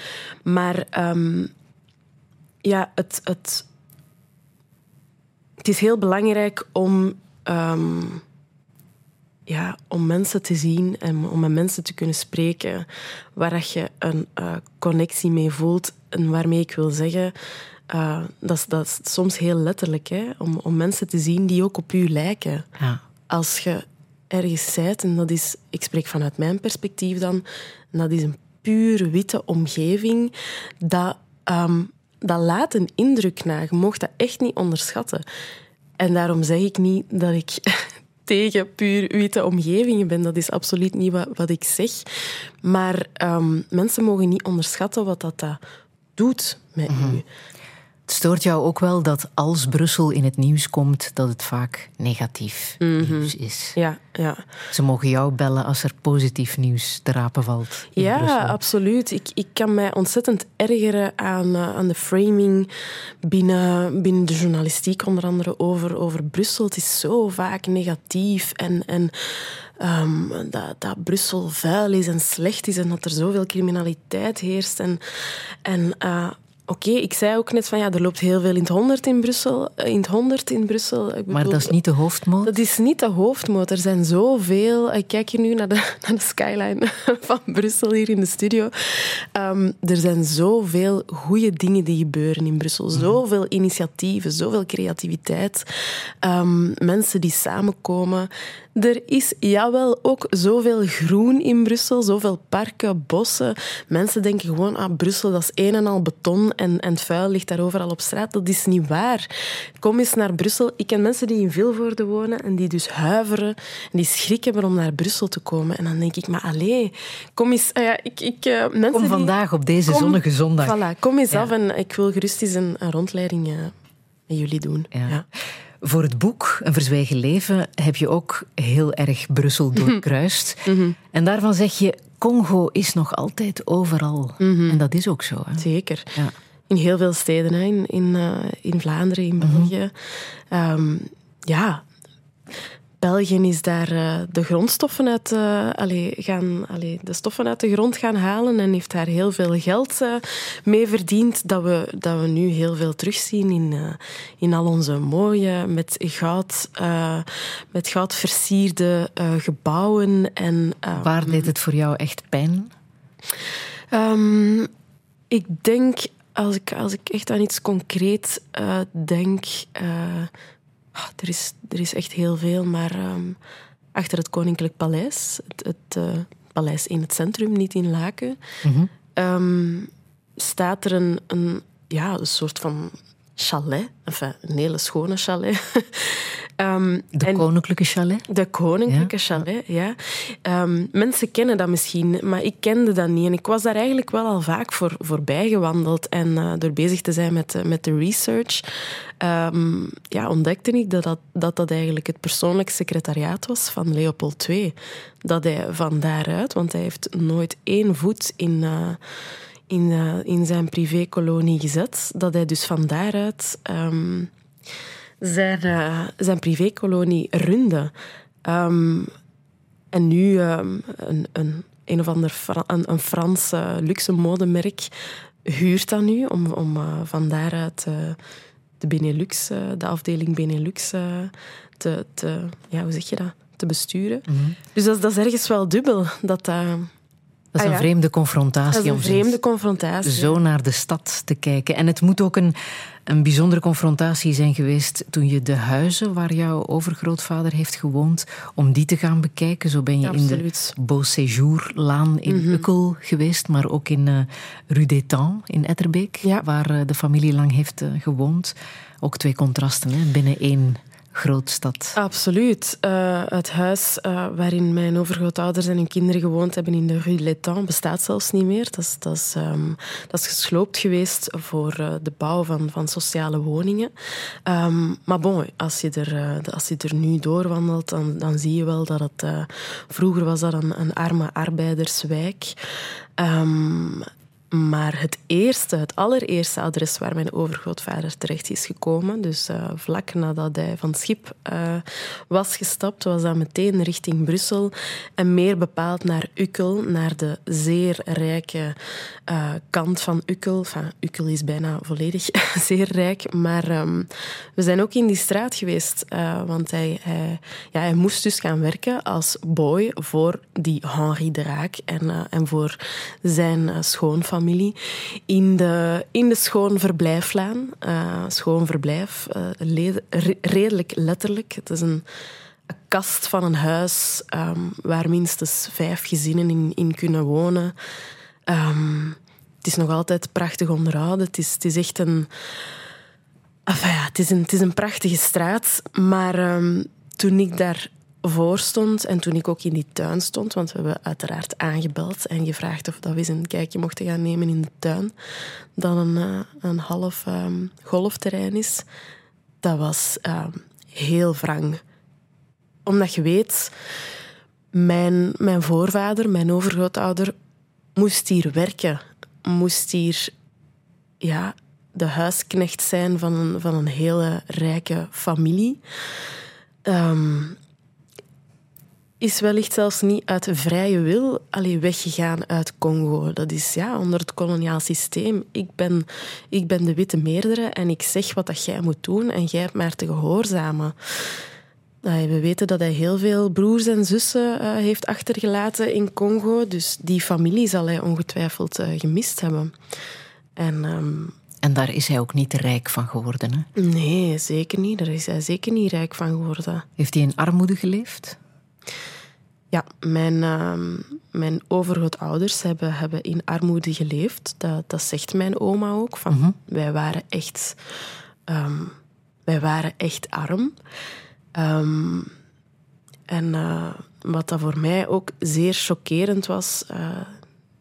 S4: Maar ehm, ja, het, het, het is heel belangrijk om, ehm, ja, om mensen te zien en om met mensen te kunnen spreken waar dat je een eh, connectie mee voelt. En waarmee ik wil zeggen, eh, dat, is, dat is soms heel letterlijk, hè, om, om mensen te zien die ook op u lijken.
S3: Ja.
S4: Als je ergens zijt, en dat is, ik spreek vanuit mijn perspectief dan, en dat is een puur witte omgeving, dat, ehm, dat laat een indruk na. Je mag dat echt niet onderschatten. En daarom zeg ik niet dat ik <laughs> tegen puur witte omgevingen ben. Dat is absoluut niet wat, wat ik zeg. Maar ehm, mensen mogen niet onderschatten wat dat, dat doet met u.
S3: Het stoort jou ook wel dat als Brussel in het nieuws komt, dat het vaak negatief
S4: Mhm.
S3: nieuws is.
S4: Ja, ja.
S3: Ze mogen jou bellen als er positief nieuws te rapen valt. in
S4: Ja,
S3: Brussel.
S4: absoluut. Ik, ik kan mij ontzettend ergeren aan, eh, aan de framing binnen, binnen de journalistiek, onder andere over, over Brussel. Het is zo vaak negatief en, en ehm, dat, dat Brussel vuil is en slecht is en dat er zoveel criminaliteit heerst. En, en eh, oké, ik zei ook net van ja, er loopt heel veel in het 100 in Brussel. eh, In het 100 in Brussel. Ik
S3: Maar
S4: bedoel,
S3: dat is niet de hoofdmoot.
S4: dat is niet de hoofdmoot. Er zijn zoveel. Ik kijk hier nu naar de, <laughs> naar de skyline <laughs> van Brussel hier in de studio. Ehm, er zijn zoveel goede dingen die gebeuren in Brussel. Zoveel initiatieven, zoveel creativiteit. Ehm, mensen die samenkomen. Er is jawel ook zoveel groen in Brussel, zoveel parken, bossen. Mensen denken gewoon, ah, Brussel dat is een en al beton en, en het vuil ligt daar overal op straat. Dat is niet waar. Kom eens naar Brussel. Ik ken mensen die in Vilvoorde wonen en die dus huiveren en die schrik hebben om naar Brussel te komen. En dan denk ik, maar allee, kom eens... ah ja, ik, ik, eh, mensen
S3: Kom
S4: die-
S3: vandaag op deze
S4: Kom-
S3: zonnige zondag.
S4: Voilà, kom eens
S3: Ja.
S4: af en ik wil gerust eens een, een rondleiding eh, met jullie doen.
S3: Ja.
S4: Ja.
S3: Voor het boek Een Verzwegen Leven heb je ook heel erg Brussel doorkruist. En daarvan zeg je, Congo is nog altijd overal. En dat is ook zo. Hè?
S4: Zeker.
S3: Ja.
S4: In heel veel steden, hè. in, in, eh, in Vlaanderen, in België. Ehm, ja, België is daar eh, de grondstoffen uit, allee, gaan, allee, de stoffen uit de grond gaan halen en heeft daar heel veel geld eh, mee verdiend. Dat we, dat we nu heel veel terugzien in, in al onze mooie, met goud, met goud versierde gebouwen. En,
S3: Waar deed het voor jou echt pijn?
S4: Ehm, ik denk, als ik, als ik echt aan iets concreet denk... ah, er, is, er is echt heel veel, maar ehm, achter het Koninklijk Paleis, het, het eh, paleis in het centrum, niet in Laken, ehm, staat er een, een, ja, een soort van chalet. Enfin, een hele schone chalet. <laughs> Ehm,
S3: De koninklijke chalet?
S4: de koninklijke
S3: Ja,
S4: chalet, ja. Ehm, mensen kennen dat misschien, maar ik kende dat niet. En ik was daar eigenlijk wel al vaak voor, voorbij gewandeld. En eh, door bezig te zijn met, de- met de research, ehm, ja, ontdekte ik dat dat, dat dat eigenlijk het persoonlijk secretariaat was van Leopold II. Dat hij van daaruit, want hij heeft nooit één voet in... eh, in, eh, in zijn privékolonie gezet. Dat hij dus van daaruit ehm, zijn, eh, zijn privékolonie runde. Ehm, en nu ehm, een, een, een of ander Fra- een, een Frans luxe modemerk huurt dat nu om, om eh, van daaruit de Benelux, de afdeling Benelux, te, te, ja, hoe zeg je dat? te besturen. Dus dat, is- dat is ergens wel dubbel. Dat,
S3: Dat is
S4: Ah,
S3: een vreemde confrontatie.
S4: dat is een
S3: om
S4: vreemde
S3: zo-
S4: confrontatie.
S3: Zo naar de stad te kijken. En het moet ook een, een bijzondere confrontatie zijn geweest toen je de huizen waar jouw overgrootvader heeft gewoond, om die te gaan bekijken. Zo ben je in de Beau Séjour-laan in Ukkel geweest, maar ook in eh Rue d'Étang in Etterbeek,
S4: Ja.
S3: waar eh, de familie lang heeft eh, gewoond. Ook twee contrasten hè, binnen één grootstad.
S4: Absoluut. Eh, het huis eh, waarin mijn overgrootouders en hun kinderen gewoond hebben in de Rue L'Étang bestaat zelfs niet meer. Dat is, dat ehm, dat gesloopt geweest voor eh, de bouw van, van sociale woningen. Ehm, maar bon, als je, er, als je er nu doorwandelt, dan, dan zie je wel dat het... vroeger was dat een, een arme arbeiderswijk. Ehm, maar het eerste, het allereerste adres waar mijn overgrootvader terecht is gekomen, dus eh, vlak nadat hij van schip eh, was gestapt, was dat meteen richting Brussel. En meer bepaald naar Ukkel, naar de zeer rijke eh, kant van Ukkel. Enfin, Ukkel is bijna volledig <laughs> zeer rijk, maar ehm, we zijn ook in die straat geweest, want hij, ja, hij moest dus gaan werken als boy voor die Henri de Raak en, en voor zijn eh, in de, in de Schoonverblijflaan. Eh schoonverblijf, eh, lede- re- redelijk letterlijk. Het is een, kast van een huis ehm, waar minstens vijf gezinnen in, in kunnen wonen. Ehm, het is nog altijd prachtig onderhouden. Het is, het is echt een... Ja, het, is een, het is een prachtige straat. Maar ehm, toen ik daarvoor stond en toen ik ook in die tuin stond, want we hebben uiteraard aangebeld en gevraagd of dat we eens een kijkje mochten gaan nemen in de tuin, dat een, eh, half ehm, golfterrein is, dat was ehm, heel wrang. Omdat je weet, mijn, mijn voorvader, mijn overgrootouder, moest hier werken. Moest hier ja, de huisknecht zijn van een, van een hele rijke familie. Ehm, is wellicht zelfs niet uit vrije wil allee, weggegaan uit Congo. Dat is ja, onder het koloniaal systeem. Ik ben, ik ben de witte meerdere en ik zeg wat dat jij moet doen en jij hebt maar te gehoorzamen. We weten dat hij heel veel broers en zussen uh, heeft achtergelaten in Congo. Dus die familie zal hij ongetwijfeld uh, gemist hebben. En, um,
S3: en daar is hij ook niet rijk van geworden, hè?
S4: Nee, zeker niet. Daar is hij zeker niet rijk van geworden.
S3: Heeft hij in armoede geleefd?
S4: Ja, mijn, uh, mijn overgrootouders hebben, hebben in armoede geleefd. Dat, dat zegt mijn oma ook. Van, mm -hmm. Wij waren echt... Um, wij waren echt arm. Um, en uh, wat dat voor mij ook zeer chockerend was... Uh,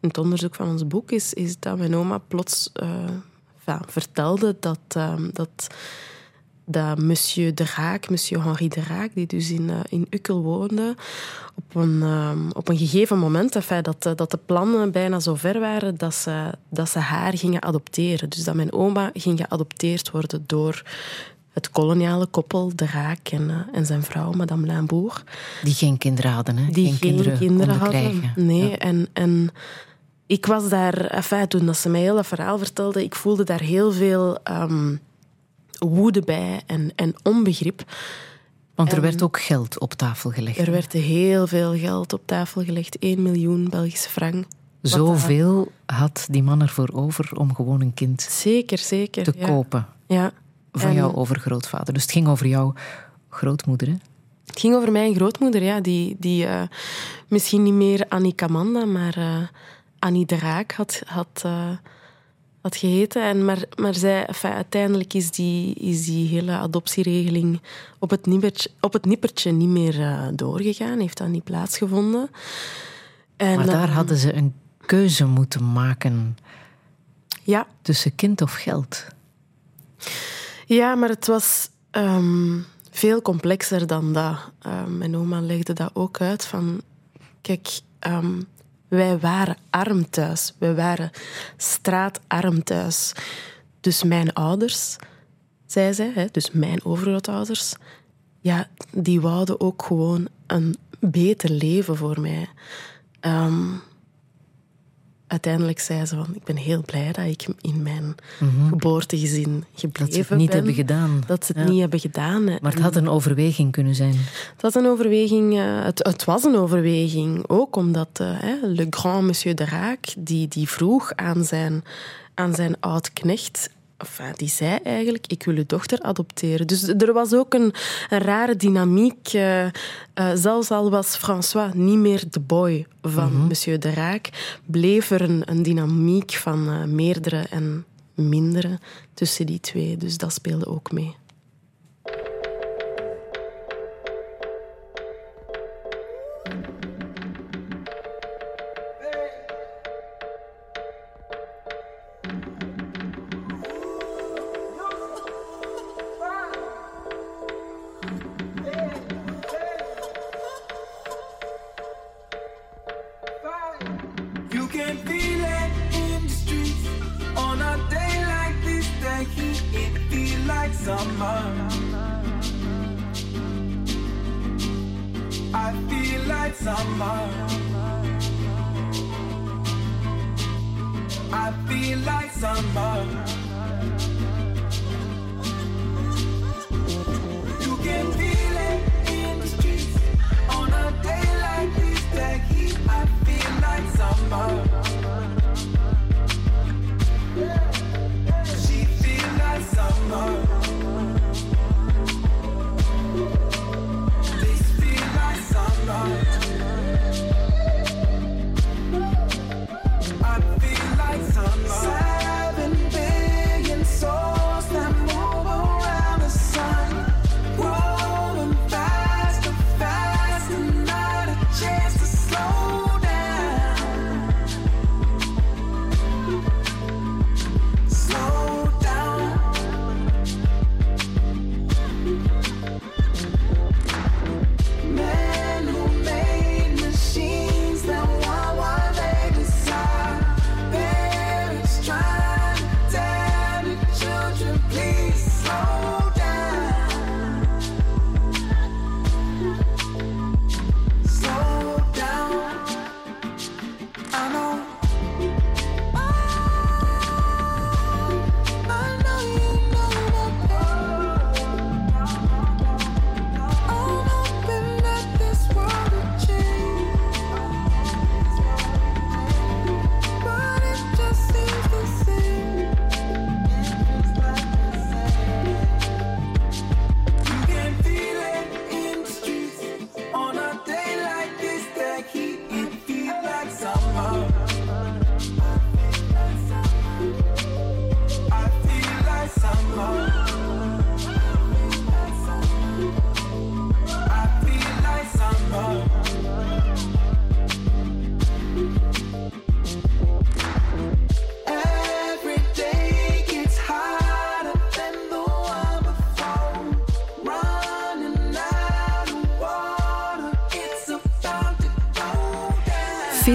S4: in het onderzoek van ons boek, is, is dat mijn oma plots uh, vertelde dat... Dat dat monsieur de Raak, monsieur Henri de Raak, die dus in, uh, in Ukkel woonde, op een, um, op een gegeven moment, enfin, dat, uh, dat de plannen bijna zo ver waren dat ze, dat ze haar gingen adopteren. Dus dat mijn oma ging geadopteerd worden door het koloniale koppel De Raak en, uh, en zijn vrouw, madame Limbourg.
S3: Die geen kinderen hadden, hè?
S4: Die geen, geen kinderen, kinderen hadden.
S3: Krijgen.
S4: Nee,
S3: ja.
S4: en... en ik was daar, enfin, toen dat ze mij heel dat verhaal vertelde, ik voelde daar heel veel... Um, woede bij en, en onbegrip.
S3: Want er
S4: en
S3: werd ook geld op tafel gelegd.
S4: Er werd heel veel geld op tafel gelegd. 1 miljoen Belgische frank.
S3: Zoveel had die man ervoor over om gewoon een kind
S4: zeker, zeker,
S3: te
S4: ja.
S3: kopen.
S4: Ja.
S3: Van
S4: En-
S3: jouw overgrootvader. Dus het ging over jouw grootmoeder, hè?
S4: Het ging over mijn grootmoeder, ja, die, die eh, misschien niet meer Annie Kamanda, maar eh, Annie de Raak had, had, eh, had geheten. En maar, maar zij, enfin, uiteindelijk is die, is die hele adoptieregeling op het nippertje, op het nippertje niet meer eh, doorgegaan, heeft dat niet plaatsgevonden. En,
S3: Maar daar
S4: eh,
S3: hadden ze een keuze moeten maken
S4: Ja,
S3: tussen kind of geld.
S4: Ja, maar het was ehm, veel complexer dan dat. Ehm, mijn oma legde dat ook uit van... Kijk, ehm, wij waren arm thuis. Wij waren straatarm thuis. Dus mijn ouders, zei zij, hè, dus mijn overgrootouders... Ja, die wouden ook gewoon een beter leven voor mij. Ehm, uiteindelijk zei ze van... Ik ben heel blij dat ik in mijn geboortegezin gebleven
S3: Mhm. Dat ze het niet
S4: ben.
S3: hebben gedaan.
S4: Dat ze het
S3: Ja.
S4: niet hebben gedaan.
S3: Maar het had een overweging kunnen zijn.
S4: Het was een overweging. eh, het, het was een overweging. Ook omdat hè, Le Grand Monsieur de Raak, die, die vroeg aan zijn, aan zijn oud-knecht... Enfin, die zei eigenlijk, ik wil uw dochter adopteren. Dus er was ook een, een rare dynamiek. eh, eh, zelfs al was François niet meer de boy van Monsieur de Raak, bleef er een, een dynamiek van eh, meerdere en mindere tussen die twee. Dus dat speelde ook mee.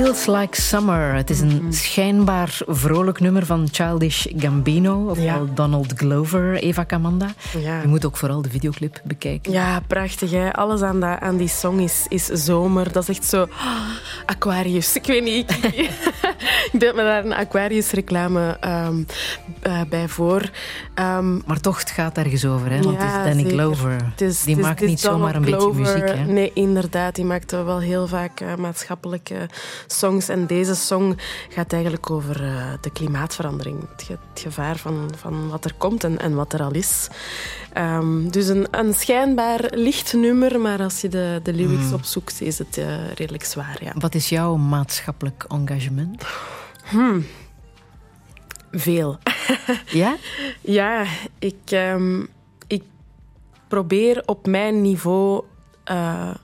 S3: Feels Like Summer. Het is een schijnbaar vrolijk nummer van Childish Gambino, ofwel
S4: Ja.
S3: Donald Glover, Eva Camanda.
S4: Ja.
S3: Je moet ook vooral de videoclip bekijken.
S4: Ja, prachtig. Hè? Alles aan, dat, aan die song is, is zomer. Dat is echt zo... ah, Aquarius. Ik weet niet. Ik, <laughs> beeld me daar een Aquarius-reclame ehm, eh, bij voor. Ehm,
S3: Maar toch, gaat ergens over, hè? want
S4: Ja,
S3: het is Danny
S4: zeker.
S3: Glover.
S4: is-
S3: Die maakt niet zomaar een beetje muziek. Hè?
S4: Nee, inderdaad. Die maakt wel heel vaak eh, maatschappelijke songs. En deze song gaat eigenlijk over eh, de klimaatverandering. Het, ge- het gevaar van, van wat er komt en, en wat er al is. Ehm, dus een, een schijnbaar licht nummer, maar als je de, de lyrics opzoekt, is het eh, redelijk zwaar. Ja.
S3: Wat is jouw maatschappelijk engagement?
S4: Veel. <laughs>
S3: Ja?
S4: Ja, ik, ehm, ik probeer op mijn niveau eh,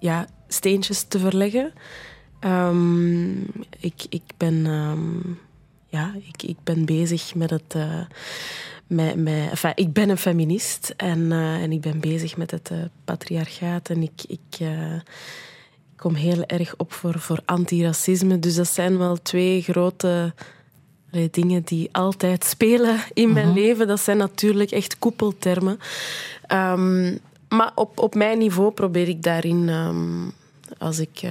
S4: ja, steentjes te verleggen. Ehm, ik, ik, ben, ehm, ja, ik, ik ben bezig met het. eh, met, met, enfin, ik ben een feminist en, eh, en ik ben bezig met het patriarchaat. En ik, ik eh, kom heel erg op voor, voor antiracisme. Dus dat zijn wel twee grote Allee, dingen die altijd spelen in mijn leven, dat zijn natuurlijk echt koepeltermen. Ehm, maar op, op mijn niveau probeer ik daarin, ehm, als ik,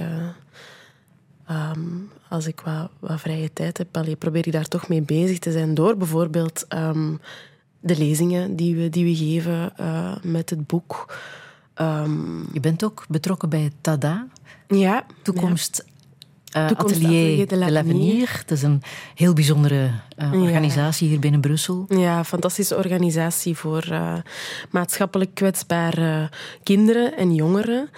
S4: ehm, als ik wat, wat vrije tijd heb, allee, probeer ik daar toch mee bezig te zijn. Door bijvoorbeeld de lezingen die we, die we geven eh, met het boek.
S3: Je bent ook betrokken bij Tada,
S4: ja,
S3: toekomst, eh,
S4: Toekomst
S3: Atelier de l'Avenir. Het is een heel bijzondere eh,
S4: Ja.
S3: organisatie hier binnen Brussel.
S4: Ja, fantastische organisatie voor eh, maatschappelijk kwetsbare kinderen en jongeren.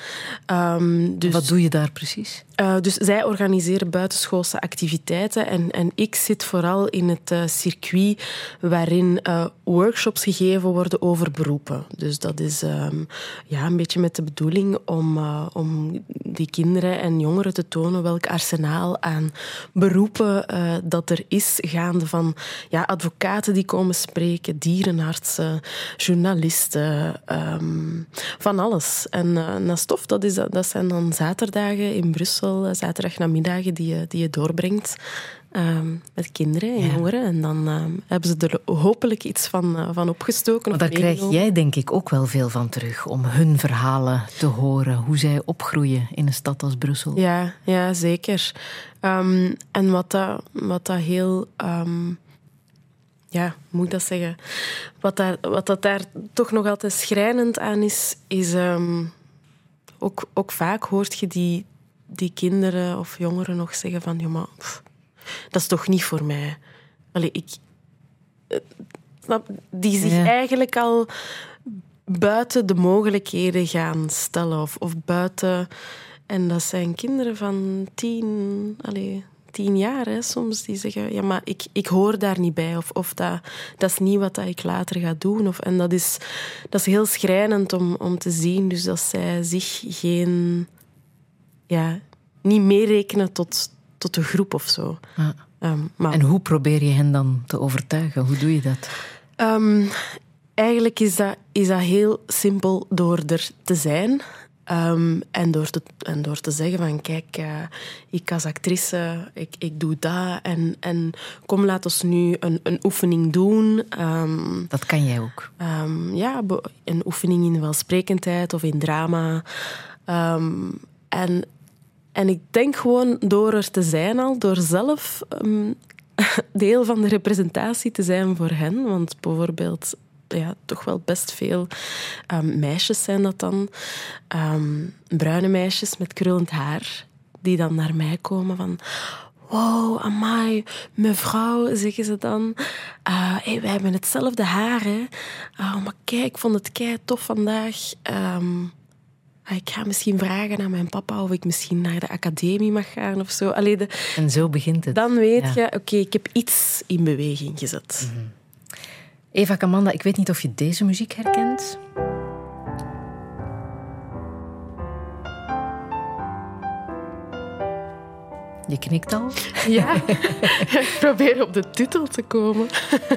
S4: Ehm, dus,
S3: Wat doe je daar precies?
S4: Eh, dus zij organiseren buitenschoolse activiteiten en, en ik zit vooral in het eh, circuit waarin eh, workshops gegeven worden over beroepen. Dus dat is ehm, ja, een beetje met de bedoeling om, om die kinderen en jongeren te tonen welk arsenaal aan beroepen dat er is, gaande van ja, advocaten die komen spreken, dierenartsen, journalisten, ehm, van alles. En eh Nastof, dat, is, dat zijn dan zaterdagen in Brussel, eh, zaterdagnamiddagen die je, die je doorbrengt. ehm, met kinderen en
S3: Ja.
S4: jongeren. En dan ehm, hebben ze er hopelijk iets van, eh, van opgestoken.
S3: Maar daar krijg jij denk ik ook wel veel van terug. Om hun verhalen te horen. Hoe zij opgroeien in een stad als Brussel.
S4: Ja, ja zeker. Ehm, en wat dat, wat dat heel... ja, moet ik dat zeggen? Wat, daar, wat dat daar toch nog altijd schrijnend aan is, is... ook, ook vaak hoort je die, die kinderen of jongeren nog zeggen van... Ja, maar, pff, dat is toch niet voor mij. Allee, ik... eh, die zich
S3: Ja.
S4: eigenlijk al buiten de mogelijkheden gaan stellen. Of, of buiten... En dat zijn kinderen van tien, allee, tien jaar hè, soms, die zeggen... Ja, maar ik, ik hoor daar niet bij. Of, of dat, dat is niet wat dat ik later ga doen. Of, en dat is, dat is heel schrijnend om, om te zien. Dus dat zij zich geen... Ja, niet meerekenen tot, tot de groep of zo.
S3: Ja.
S4: Ehm, maar
S3: En hoe probeer je hen dan te overtuigen? Hoe doe je dat?
S4: Ehm, eigenlijk is dat, is dat heel simpel door er te zijn. Ehm, en, door te, en door te zeggen van kijk, eh, ik als actrice, ik, ik doe dat. En, en kom, laat ons nu een, een oefening doen.
S3: Dat kan jij ook.
S4: Ja, een oefening in welsprekendheid of in drama. En, en ik denk gewoon door er te zijn al, door zelf ehm, <laughs> deel van de representatie te zijn voor hen. Want bijvoorbeeld, ja, toch wel best veel ehm, meisjes zijn dat dan. Ehm, bruine meisjes met krullend haar, die dan naar mij komen van... Wow, amai, mevrouw, zeggen ze dan. Eh, hey, wij hebben hetzelfde haar, hè. Ah, maar kijk, ik vond het kei tof vandaag. Ah, ik ga misschien vragen aan mijn papa of ik misschien naar de academie mag gaan of zo. Allee, de-
S3: En zo begint het.
S4: dan weet
S3: Ja.
S4: je, oké, ik heb iets in beweging gezet.
S3: Eva Camanda, ik weet niet of je deze muziek herkent. Je knikt al. <laughs>
S4: Ja, <laughs> ik probeer op de titel te komen.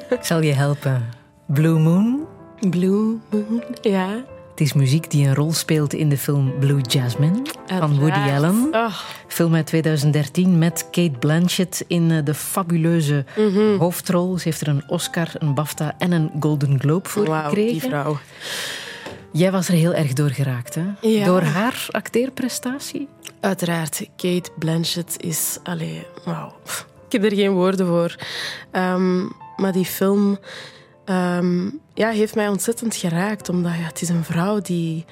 S3: Ik zal je helpen. Blue Moon.
S4: Blue Moon, ja.
S3: Het is muziek die een rol speelt in de film Blue Jasmine van Woody. Allen.
S4: Oh,
S3: Film uit 2013 met Kate Blanchett in eh, de fabuleuze
S4: Mhm.
S3: hoofdrol. Ze heeft er een Oscar, een BAFTA en een Golden Globe voor gekregen.
S4: die vrouw.
S3: Jij was er heel erg door geraakt, hè?
S4: Ja.
S3: Door haar acteerprestatie?
S4: Uiteraard, Kate Blanchett is... Allee, wauw. Ik heb er geen woorden voor. Ehm, maar die film ehm, ja, heeft mij ontzettend geraakt. Omdat ja, het is een vrouw die,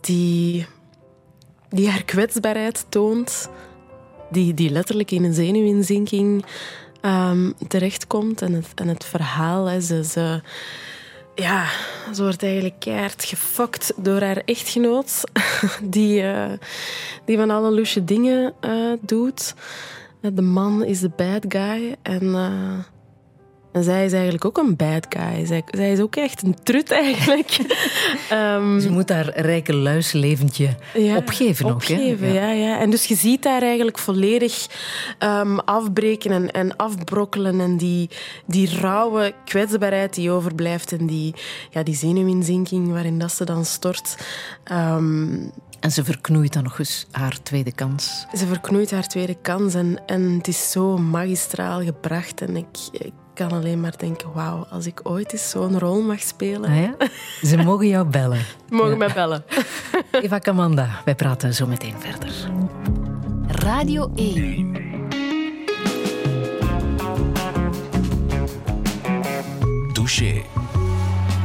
S4: die, die haar kwetsbaarheid toont. Die, die letterlijk in een zenuwinzinking ehm, terechtkomt. En het, en het verhaal, hè, ze... ja, ze wordt eigenlijk keihard gefokt door haar echtgenoot. <laughs> Die, eh, die van alle loesje dingen eh, doet. De man is de bad guy. En, eh, en zij is eigenlijk ook een bad guy. Zij, zij is ook echt een trut eigenlijk. <laughs> Ehm,
S3: Ze moet haar rijke luisleventje
S4: ja,
S3: opgeven ook, hè?
S4: opgeven, ja. Ja, En dus je ziet daar eigenlijk volledig ehm, afbreken en, en afbrokkelen. En die, die rauwe kwetsbaarheid die overblijft. En die, ja, die zenuwinzinking waarin dat ze dan stort. Ehm,
S3: En ze verknoeit dan nog eens haar tweede kans.
S4: ze verknoeit haar tweede kans. En, en het is zo magistraal gebracht. En ik, ik kan alleen maar denken, wauw, als ik ooit eens zo'n rol mag spelen...
S3: Ah, ja? Ze <laughs> mogen jou bellen.
S4: Mogen mij bellen. <laughs>
S3: Eva Kamanda, wij praten zo meteen verder.
S1: Radio 1.
S2: Douche.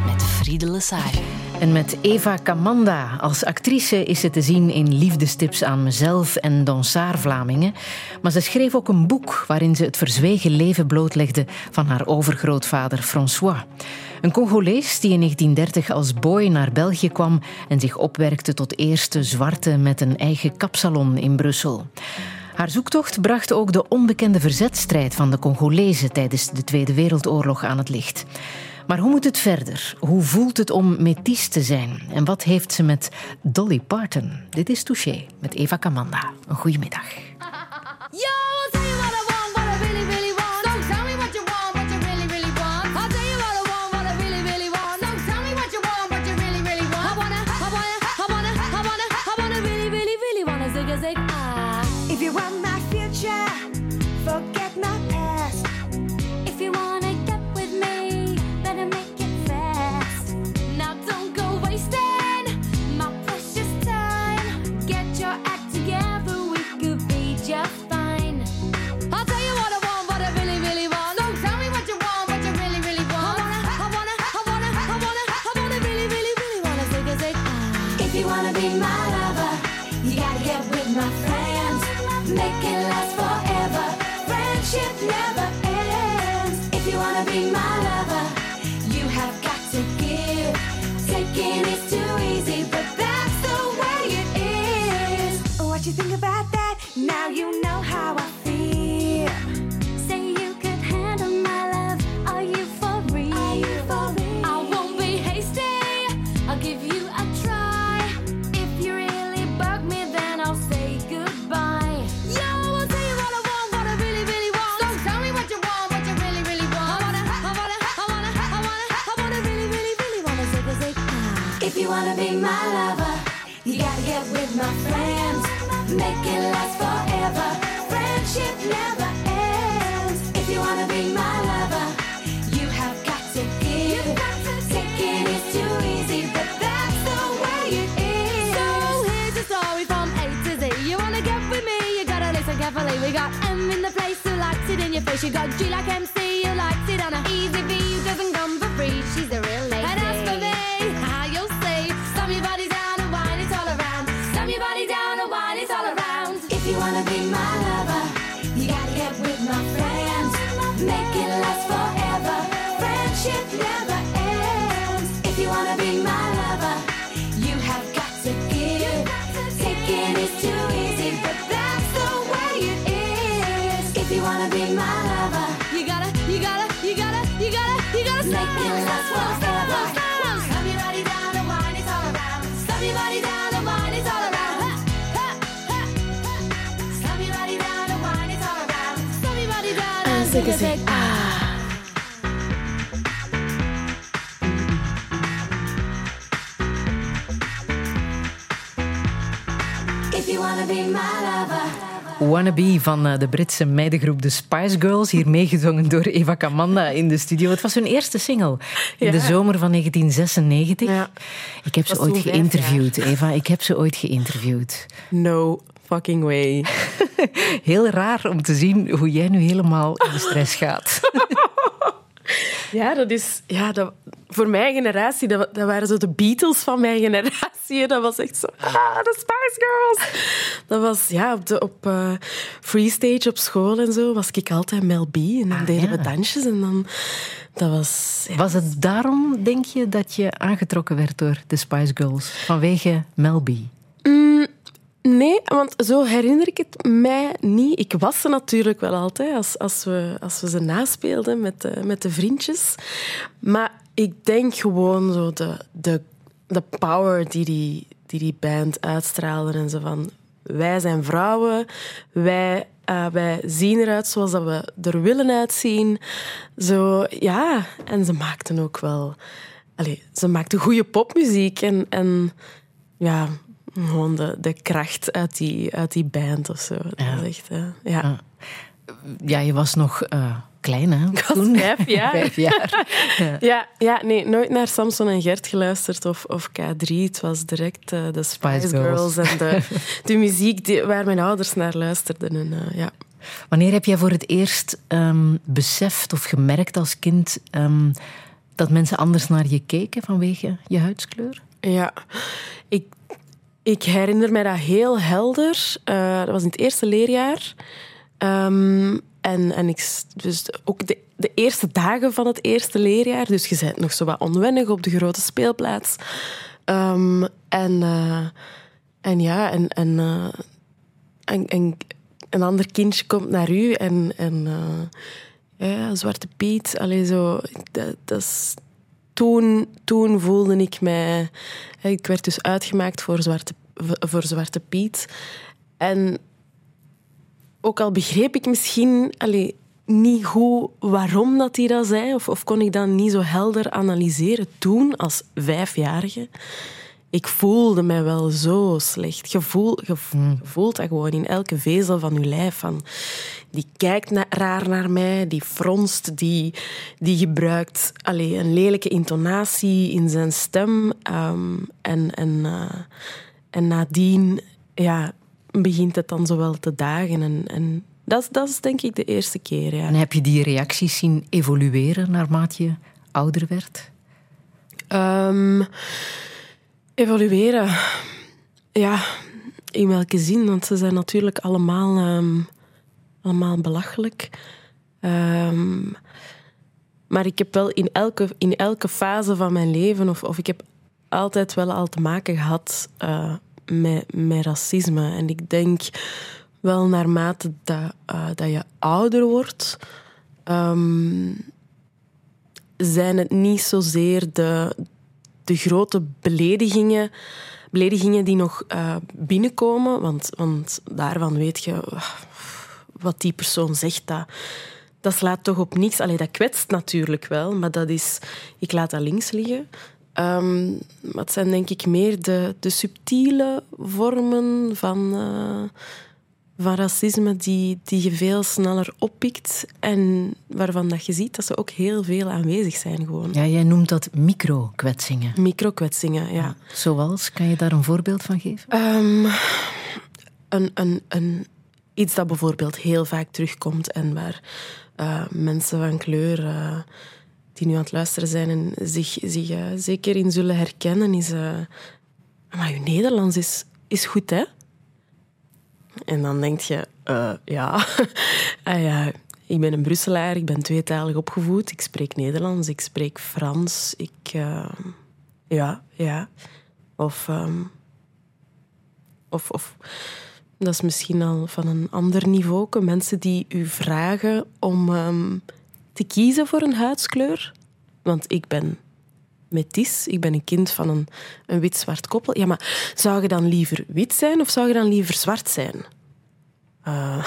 S1: Met Friede Lesage.
S3: En met Eva Kamanda als actrice is ze te zien in Liefdestips aan mezelf en Dansaar Vlamingen. Maar ze schreef ook een boek waarin ze het verzwegen leven blootlegde van haar overgrootvader François. Een Congolees die in 1930 als boy naar België kwam en zich opwerkte tot eerste zwarte met een eigen kapsalon in Brussel. Haar zoektocht bracht ook de onbekende verzetstrijd van de Congolezen tijdens de Tweede Wereldoorlog aan het licht. Maar hoe moet het verder? Hoe voelt het om métis te zijn? En wat heeft ze met Dolly Parton? Dit is Touché met Eva Kamanda. Een goede
S10: she like him
S9: If you wanna be my lover.
S3: Wannabe van eh, de Britse meidengroep The Spice Girls, hier meegezongen door Eva Kamanda in de studio. Het was hun eerste single in de zomer van 1996. Ja. Ik heb ze ooit geïnterviewd, Eva. Ik heb ze ooit geïnterviewd.
S4: No fucking way. <laughs>
S3: Heel raar om te zien hoe jij nu helemaal in de stress gaat. <laughs>
S4: Ja, dat is... Ja, dat, voor mijn generatie, dat, dat waren zo de Beatles van mijn generatie. Dat was echt zo... Ah, de Spice Girls! Dat was, ja, op, de, op eh, freestage op school en zo was ik altijd Mel B. En dan deden we dansjes en dan... Dat was... ja.
S3: Was het daarom, denk je, dat je aangetrokken werd door de Spice Girls? Vanwege Mel B?
S4: Mm, nee, want zo herinner ik het mij niet. Ik was ze natuurlijk wel altijd als, als, we, als we ze naspeelden met de, met de vriendjes. Maar ik denk gewoon zo de, de, de power die die, die die band uitstraalde en van... Wij zijn vrouwen, wij, eh, wij zien eruit zoals dat we er willen uitzien. Zo, ja, en ze maakten ook wel... Allee, ze maakten goede popmuziek en... en ja, gewoon de, de kracht uit die, uit die band of zo. Dat
S3: Ja.
S4: echt, eh, ja.
S3: Ja, je was nog eh, klein, hè? Toen.
S4: vijf jaar. <laughs>
S3: Vijf jaar. Ja.
S4: Ja, ja, nee, nooit naar Samson en Gert geluisterd of, of K3. Het was direct eh, de Spice,
S3: Spice Girls.
S4: Girls. en de, <laughs> de muziek die, waar mijn ouders naar luisterden. En, ja.
S3: Wanneer heb jij voor het eerst ehm, beseft of gemerkt als kind ehm, dat mensen anders naar je keken vanwege je huidskleur?
S4: Ja, ik, herinner mij dat heel helder. Eh, dat was in het eerste leerjaar. Ehm, en, en ik, dus ook de, de eerste dagen van het eerste leerjaar. Dus je bent nog zo wat onwennig op de grote speelplaats. Ehm, en, eh, en ja, en, en, eh, en, en een ander kindje komt naar u en, en ja, Zwarte Piet. Allee, zo, dat, dat is toen, toen voelde ik mij... Ik werd dus uitgemaakt voor Zwarte, voor Zwarte Piet. En ook al begreep ik misschien allee, niet goed waarom dat hij dat zei, of, of kon ik dat niet zo helder analyseren toen, als vijfjarige. Ik voelde mij wel zo slecht. Je, voel, je v- je voelt dat gewoon in elke vezel van je lijf. Van, die kijkt raar naar mij, die fronst, die, die gebruikt allee, een lelijke intonatie in zijn stem. ehm, en, en, eh, en nadien ja, begint het dan zo wel te dagen. En, en dat, is- dat is denk ik de eerste keer. Ja.
S3: En heb je die reacties zien evolueren naarmate je ouder werd?
S4: Ehm, evalueren. Ja, in welke zin? Want ze zijn natuurlijk allemaal, ehm, allemaal belachelijk. Ehm, maar ik heb wel in elke, in elke fase van mijn leven, of, of ik heb altijd wel al te maken gehad eh, met, met racisme. En ik denk wel naarmate dat, eh, dat je ouder wordt, ehm, zijn het niet zozeer de, de grote beledigingen, beledigingen die nog eh, binnenkomen. Want, want daarvan weet je ah, wat die persoon zegt. Dat, dat slaat toch op niks. Allee, dat kwetst natuurlijk wel, maar dat is... Ik laat dat links liggen. Het zijn denk ik meer de, de subtiele vormen van, eh, van racisme die, die je veel sneller oppikt en waarvan dat je ziet dat ze ook heel veel aanwezig zijn gewoon.
S3: Ja, jij noemt dat micro-kwetsingen.
S4: Microkwetsingen, ja.
S3: Zoals, kan je daar een voorbeeld van geven?
S4: Ehm, een, een, een, iets dat bijvoorbeeld heel vaak terugkomt en waar eh, mensen van kleur eh, die nu aan het luisteren zijn en zich, zich eh, zeker in zullen herkennen, is... maar je Nederlands is, is goed, hè? En dan denk je, eh, ja, <laughs> ah, ja, ik ben een Brusselaar, ik ben tweetalig opgevoed, ik spreek Nederlands, ik spreek Frans, ik... eh, ja, ja. Of... ehm, of, of dat is misschien al van een ander niveau. Mensen die u vragen om ehm, te kiezen voor een huidskleur. Want ik ben metis, ik ben een kind van een, een wit-zwart koppel. Ja, maar zou je dan liever wit zijn of zou je dan liever zwart zijn? Eh,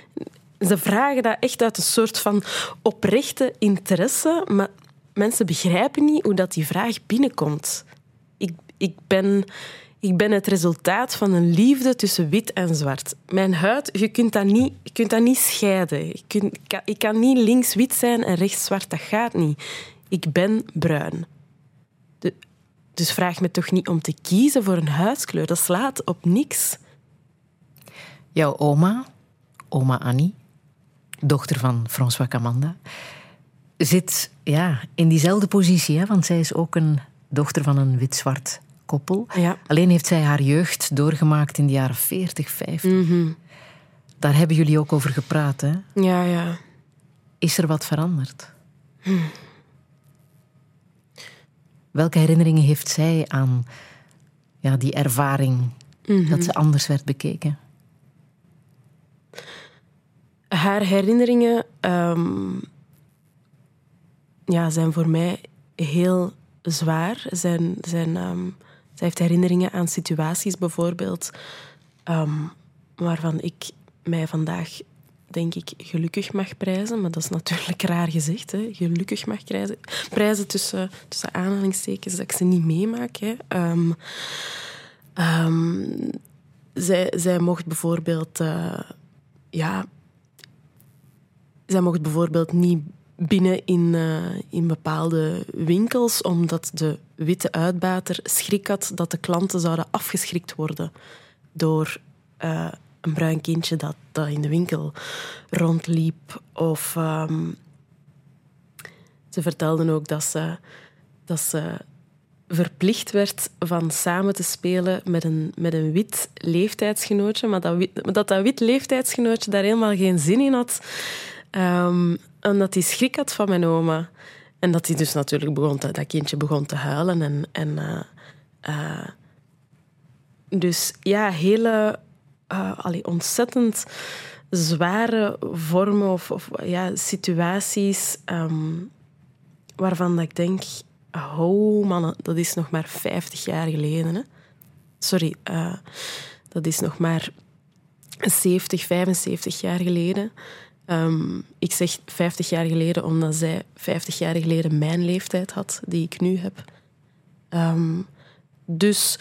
S4: <laughs> ze vragen dat echt uit een soort van oprechte interesse, maar mensen begrijpen niet hoe dat die vraag binnenkomt. Ik, ik ben ik ben het resultaat van een liefde tussen wit en zwart. Mijn huid, je kunt dat niet, je kunt dat niet scheiden. Ik, kan, ik kan niet links-wit zijn en rechts-zwart. Dat gaat niet. Ik ben bruin. De- dus vraag me toch niet om te kiezen voor een huidskleur. Dat slaat op niks.
S3: Jouw oma, oma Annie, dochter van François Camanda, zit ja, in diezelfde positie, hè, want zij is ook een dochter van een wit-zwart koppel.
S4: Ja.
S3: Alleen heeft zij haar jeugd doorgemaakt in de jaren 40, 50. Daar hebben jullie ook over gepraat. Hè?
S4: Ja, ja.
S3: Is er wat veranderd? Welke herinneringen heeft zij aan ja, die ervaring dat ze anders werd bekeken?
S4: Haar herinneringen ehm, ja, zijn voor mij heel zwaar. Zijn, zijn, ehm, zij heeft herinneringen aan situaties bijvoorbeeld ehm, waarvan ik mij vandaag denk ik gelukkig mag prijzen. Maar dat is natuurlijk raar gezegd. Hè? Gelukkig mag prijzen, prijzen tussen, tussen aanhalingstekens dat ik ze niet meemaak. Hè? Ehm, ehm, zij, zij mocht bijvoorbeeld... eh, ja, zij mocht bijvoorbeeld niet binnen in, eh, in bepaalde winkels, omdat de witte uitbater schrik had dat de klanten zouden afgeschrikt worden door eh, een bruin kindje dat, dat in de winkel rondliep. Of ehm, ze vertelden ook dat ze, dat ze verplicht werd van samen te spelen met een, met een wit leeftijdsgenootje, maar dat, dat dat wit leeftijdsgenootje daar helemaal geen zin in had. En dat hij schrik had van mijn oma. En dat hij dus natuurlijk begon dat kindje begon te huilen. En, en, eh, eh, dus ja, hele eh, allee, ontzettend zware vormen of, of ja, situaties ehm, waarvan dat ik denk, oh mannen, dat is nog maar 50 jaar geleden. Hè? Sorry, eh, dat is nog maar 70, 75 jaar geleden. Ehm, ik zeg 50 jaar geleden omdat zij 50 jaar geleden mijn leeftijd had, die ik nu heb. Ehm, dus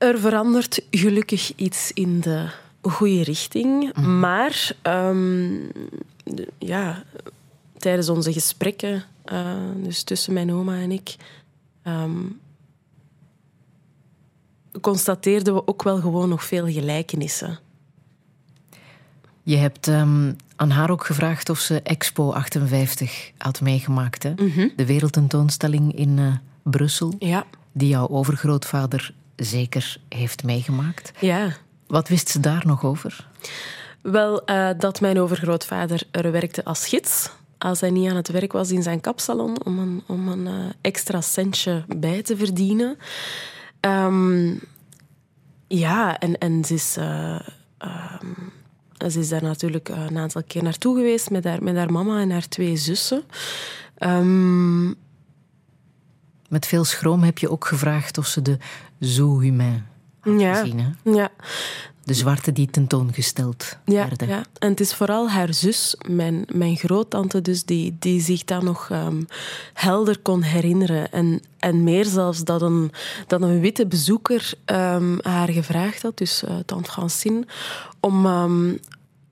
S4: er verandert gelukkig iets in de goede richting. Maar ehm, de- ja, tijdens onze gesprekken, eh, dus tussen mijn oma en ik, ehm, constateerden we ook wel gewoon nog veel gelijkenissen.
S3: Je hebt ehm, aan haar ook gevraagd of ze Expo 58 had meegemaakt. Hè? De wereldtentoonstelling in eh, Brussel,
S4: Ja,
S3: die jouw overgrootvader zeker heeft meegemaakt.
S4: ja.
S3: Wat wist ze daar nog over?
S4: Wel, eh, dat mijn overgrootvader er werkte als gids. Als hij niet aan het werk was in zijn kapsalon om een, om een eh, extra centje bij te verdienen. Ehm, ja, en, en ze, is, eh, ehm, ze is daar natuurlijk een aantal keer naartoe geweest met haar, met haar mama en haar twee zussen. Ehm,
S3: Met veel schroom heb je ook gevraagd of ze de Zoo Humain had
S4: Ja.
S3: gezien. Hè?
S4: ja,
S3: De zwarte die tentoongesteld
S4: Ja,
S3: werden.
S4: ja, en het is vooral haar zus, mijn, mijn groottante dus, die, die zich dat nog ehm, helder kon herinneren. En, en meer zelfs dat een, dat een witte bezoeker ehm, haar gevraagd had, dus eh, tante Francine, om ehm,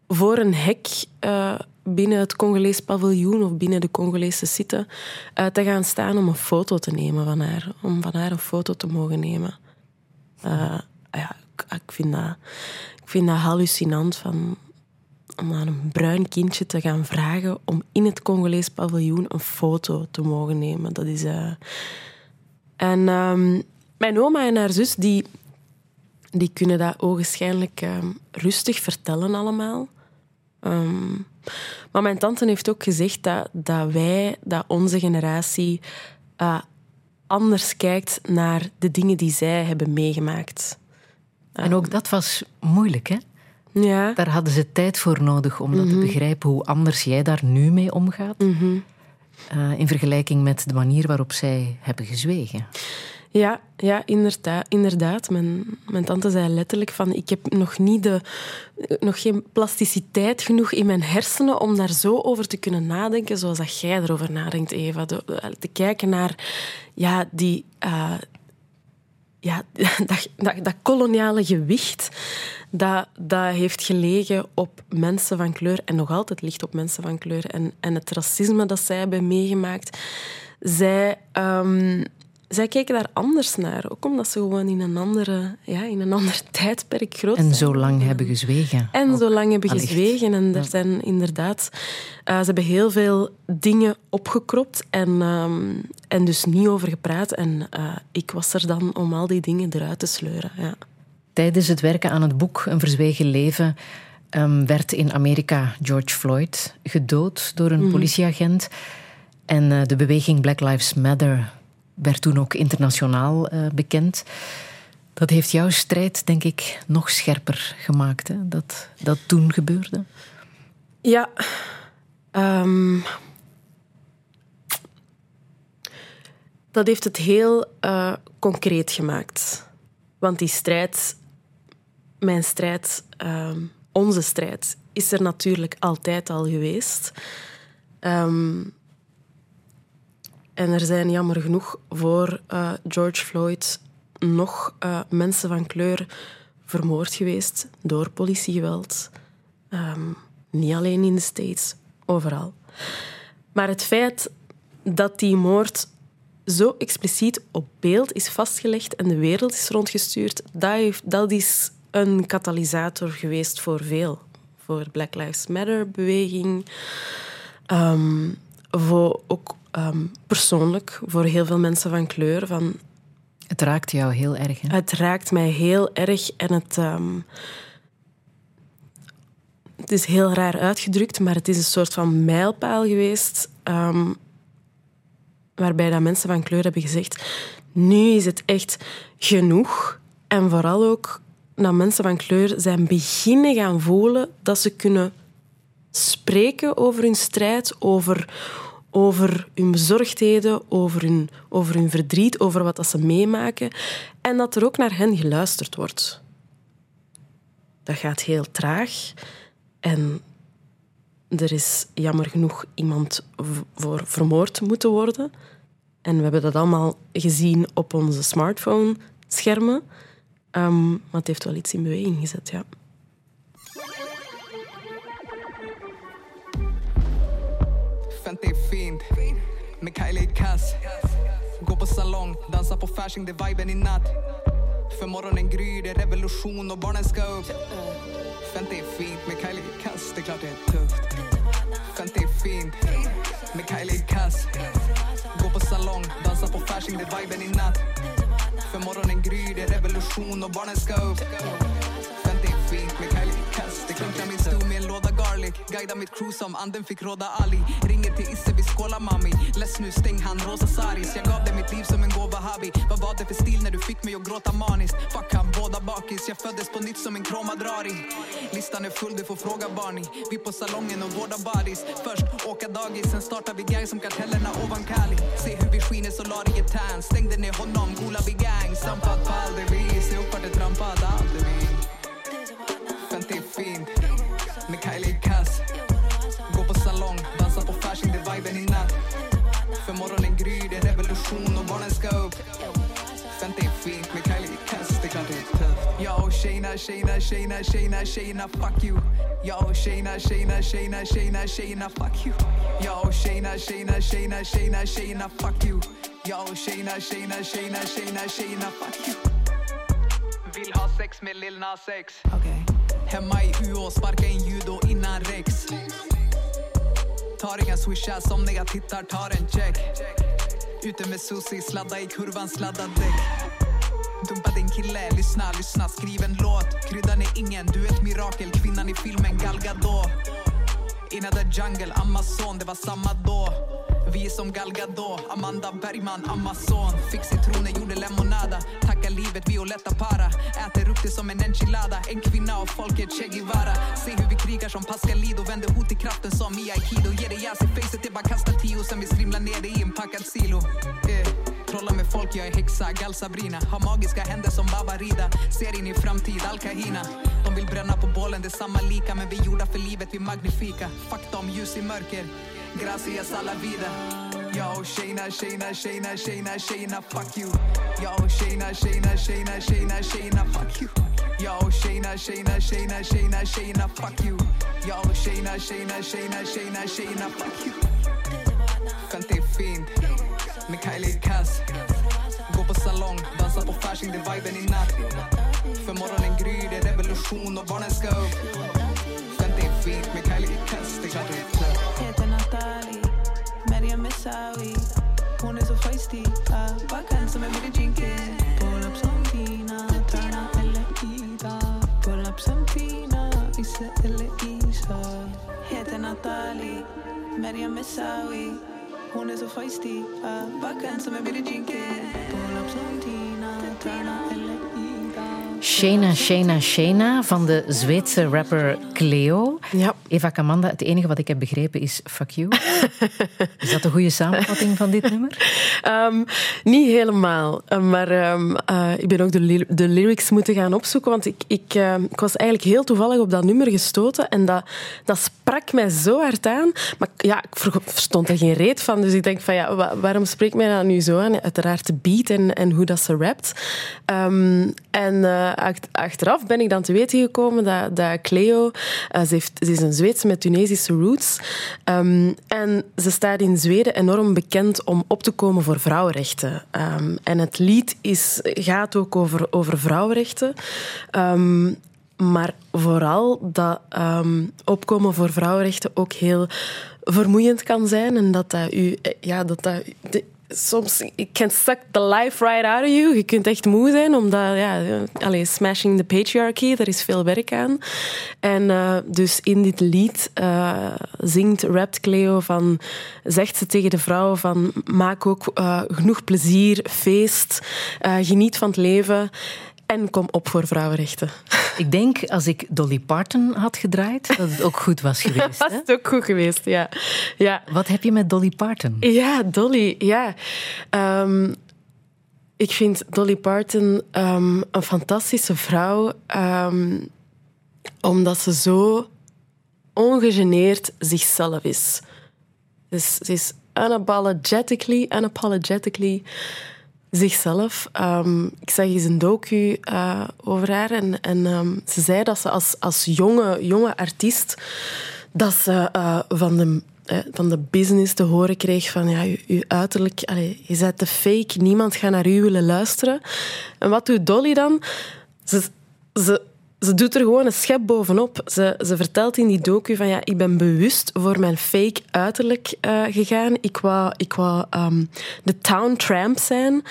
S4: voor een hek eh, binnen het Congolees paviljoen of binnen de Congolese site te gaan staan om een foto te nemen van haar. Om van haar een foto te mogen nemen. Eh, ja, ik, ik, vind dat, ik vind dat hallucinant van, om aan een bruin kindje te gaan vragen om in het Congolees paviljoen een foto te mogen nemen. Dat is... eh, En ehm, mijn oma en haar zus, die, die kunnen dat ogenschijnlijk ehm, rustig vertellen allemaal. Ehm, maar mijn tante heeft ook gezegd dat, dat wij, dat onze generatie eh, anders kijkt naar de dingen die zij hebben meegemaakt.
S3: En ook dat was moeilijk, hè?
S4: Ja.
S3: Daar hadden ze tijd voor nodig om dat
S4: Mhm.
S3: te begrijpen hoe anders jij daar nu mee omgaat. Eh, in vergelijking met de manier waarop zij hebben gezwegen.
S4: Ja, ja inderdaad. inderdaad. Mijn, mijn tante zei letterlijk van ik heb nog, niet de, nog geen plasticiteit genoeg in mijn hersenen om daar zo over te kunnen nadenken zoals dat jij erover nadenkt, Eva. De- te kijken naar ja, die, eh, ja, <laughs> dat, dat, dat koloniale gewicht dat, dat heeft gelegen op mensen van kleur en nog altijd ligt op mensen van kleur. En, en het racisme dat zij hebben meegemaakt. Zij, ehm, zij keken daar anders naar. Ook omdat ze gewoon in een, andere, ja, in een <laughs> ander tijdperk groot
S3: En
S4: zijn.
S3: zo lang hebben gezwegen.
S4: En zo lang hebben
S3: Allicht.
S4: gezwegen. En er zijn inderdaad... eh, ze hebben heel veel dingen opgekropt en, ehm, en dus niet over gepraat. En eh, ik was er dan om al die dingen eruit te sleuren. Ja.
S3: Tijdens het werken aan het boek Een verzwegen leven ehm, werd in Amerika George Floyd gedood door een politieagent. En eh, de beweging Black Lives Matter werd toen ook internationaal eh, bekend. Dat heeft jouw strijd, denk ik, nog scherper gemaakt, hè? Dat, dat toen gebeurde.
S4: Ja. ehm, dat heeft het heel eh, concreet gemaakt. Want die strijd, mijn strijd, ehm, onze strijd, is er natuurlijk altijd al geweest. Ehm, en er zijn jammer genoeg voor eh, George Floyd nog eh, mensen van kleur vermoord geweest door politiegeweld. Ehm, niet alleen in de States, overal. Maar het feit dat die moord zo expliciet op beeld is vastgelegd en de wereld is rondgestuurd, dat, heeft, dat is een katalysator geweest voor veel. Voor de Black Lives Matter-beweging. Ehm, voor ook ehm, persoonlijk, voor heel veel mensen van kleur. Van,
S3: Het raakt jou heel erg. Hè?
S4: het raakt mij heel erg en het, ehm, het is heel raar uitgedrukt, maar het is een soort van mijlpaal geweest ehm, waarbij dat mensen van kleur hebben gezegd nu is het echt genoeg. En vooral ook dat mensen van kleur zijn beginnen gaan voelen dat ze kunnen spreken over hun strijd, over, over hun bezorgdheden, over hun, over hun verdriet, over wat dat ze meemaken. En dat er ook naar hen geluisterd wordt. Dat gaat heel traag. En er is jammer genoeg iemand voor vermoord moeten worden. En we hebben dat allemaal gezien op onze smartphone-schermen. Ehm, maar het heeft wel iets in beweging gezet, ja.
S11: Fenty är fint med Kylie Kass Gå på salong, dansa på Fasching, det är viben i natt För morgonen gryr, det är revolution och barnen ska upp Fenty är fint med Kylie Kass, det är klart det är tufft Fenty är fint med Kylie Kass Gå på salong, dansa på Fasching, det är viben i natt För morgonen gryr, det är revolution och barnen ska upp Fenty är fint med Kylie Kass Det klunkar klart jag minns låda garlic Guida mitt crew som anden fick råda Ali. Ringer till Isse, vi skålar mami. Less nu, stäng han, rosa saris. Jag gav dig mitt liv som en gåva habi. Vad var det för stil när du fick mig att gråta maniskt? Fuck han, båda bakis. Jag föddes på nytt som en kromadrari Listan är full, du får fråga Barney. Vi på salongen och vårda bodies Först åka dagis, sen startar vi gang som kartellerna ovan Cali. Se hur vi skiner solariet tan. Stängde ner honom, gola vi gang. Stampad på vi. Se upp vart det trampad är vi. Fenty är fint med Kylie Kass Gå på salong, dansa på fashion det är viben i natt För morgonen gryr, det är revolution och barnen ska upp Fenty är fint med Kylie Kass, det är klart det är tufft Jag och tjejerna, tjejerna, tjejerna, tjejerna, tjejerna, fuck you Jag och tjejerna, tjejerna, tjejerna, tjejerna, tjejerna, fuck you Jag och tjejerna, tjejerna, tjejerna, tjejerna, tjejerna, fuck you Jag och tjejerna, tjejerna, tjejerna, tjejerna, tjejerna, fuck you Vill ha sex med Lil Nas X Hemma i UO, sparka in judo innan Rex. Tar inga swishar som när jag tittar, tar en check. Ute med Susie, sladda i kurvan, sladda däck. Dumpa din kille, lyssna, lyssna, skriv en låt. Kryddan är ingen, du är ett mirakel, kvinnan i filmen Gal Gadot. In the jungle, Amazon, det var samma då vi är som Gal Gadot, Amanda Bergman, Amazon. Fick citroner, gjorde lemonada. Tacka livet, Violetta Para Äter upp det som en enchilada. En kvinna av folket, Che Guevara. Se hur vi krigar som Pascalido. Vänder hot i kraften som i Aikido. Ger dig jazz i facet, det bara kasta tio. Sen vi strimlar ner det i en packad silo. Eh. Trolla med folk, jag är häxa, Gal Sabrina. Har magiska händer som Baba Rida. Ser in i framtid, Al Kahina. De vill bränna på bålen, det är samma lika. Men vi är gjorda för livet, vi är magnifika. Fuck dem, ljus i mörker. Gracias a la vida Yo, Shayna, Shayna, Shayna, Shayna, Shayna, fuck you. Yo, Shayna, Shayna, Shayna, Shayna, Shayna, fuck you. Yo, Shayna, Shayna, Shayna, Shayna, Shayna, fuck you. Yo, Shayna, Shayna, Shayna, Shayna, Shayna, fuck you. Vent är fin, Mikael är kass. Gå på salong, dansa på fashion, det viben i natt. För morgonen gryr, det är revolution och barnen ska upp. Vent är fint, Mikael är kass, det är klart det är
S12: Messawi. Hon är så feisty, ah, vaken som en Billie Jean King. Pull up som Tina, Turna eller Ida. Pull up som Tina, Issa eller Isa. Heter Nathalie, Maryam Messawi. Hon är feisty, ah, vaken som en Billie Jean. Pull up som Tina, Turna eller Ida.
S3: Shayna, Shayna, Shayna van de Zweedse rapper Cleo.
S4: Ja.
S3: Eva Kamanda, het enige wat ik heb begrepen is fuck you. <laughs> is dat een goede samenvatting van dit nummer?
S4: Ehm, niet helemaal, Eh, maar ehm, eh, ik ben ook de, ly- de lyrics moeten gaan opzoeken, want ik, ik, ehm, ik was eigenlijk heel toevallig op dat nummer gestoten en dat, dat sprak mij zo hard aan. Maar ja, ik ver- verstond er geen reet van, dus ik denk van ja, wa- waarom spreekt mij dat nu zo aan? Uiteraard de beat en, en hoe dat ze rapt. En eh, ach- achteraf ben ik dan te weten gekomen dat, dat Cleo, eh, ze, heeft, ze is een Zweedse met Tunesische roots, Ehm, en ze staat in Zweden enorm bekend om op te komen voor vrouwenrechten. Ehm, en het lied is, gaat ook over, over vrouwenrechten. Ehm, maar vooral dat opkomen voor vrouwenrechten ook heel vermoeiend kan zijn. En dat dat u... eh, Ja, dat dat... soms, it can suck the life right out of you. Je kunt echt moe zijn, omdat, ja, allez, smashing the patriarchy, daar is veel werk aan. En eh, dus in dit lied eh, zingt, rapt Cleo van, zegt ze tegen de vrouw van, maak ook eh, genoeg plezier, feest, geniet van het leven en kom op voor vrouwenrechten. <laughs>
S3: Ik denk, als ik Dolly Parton had gedraaid, dat het ook goed was <laughs> geweest.
S4: Dat
S3: Hè?
S4: is ook goed geweest, ja. ja.
S3: Wat heb je met Dolly Parton?
S4: Ja, Dolly, ja. Ehm, ik vind Dolly Parton ehm, een fantastische vrouw, ehm, omdat ze zo ongegeneerd zichzelf is. Dus ze is unapologetically, unapologetically zichzelf. Ehm, ik zag eens een docu eh, over haar en, en ehm, ze zei dat ze als, als jonge, jonge artiest dat ze eh, van, de, eh, van de business te horen kreeg van ja, je, uiterlijk, je bent te fake, niemand gaat naar u willen luisteren. En wat doet Dolly dan? Ze, ze, ze doet er gewoon een schep bovenop. Ze, ze vertelt in die docu van ja, ik ben bewust voor mijn fake uiterlijk eh, gegaan. Ik wou, ik wou ehm, de town tramp zijn.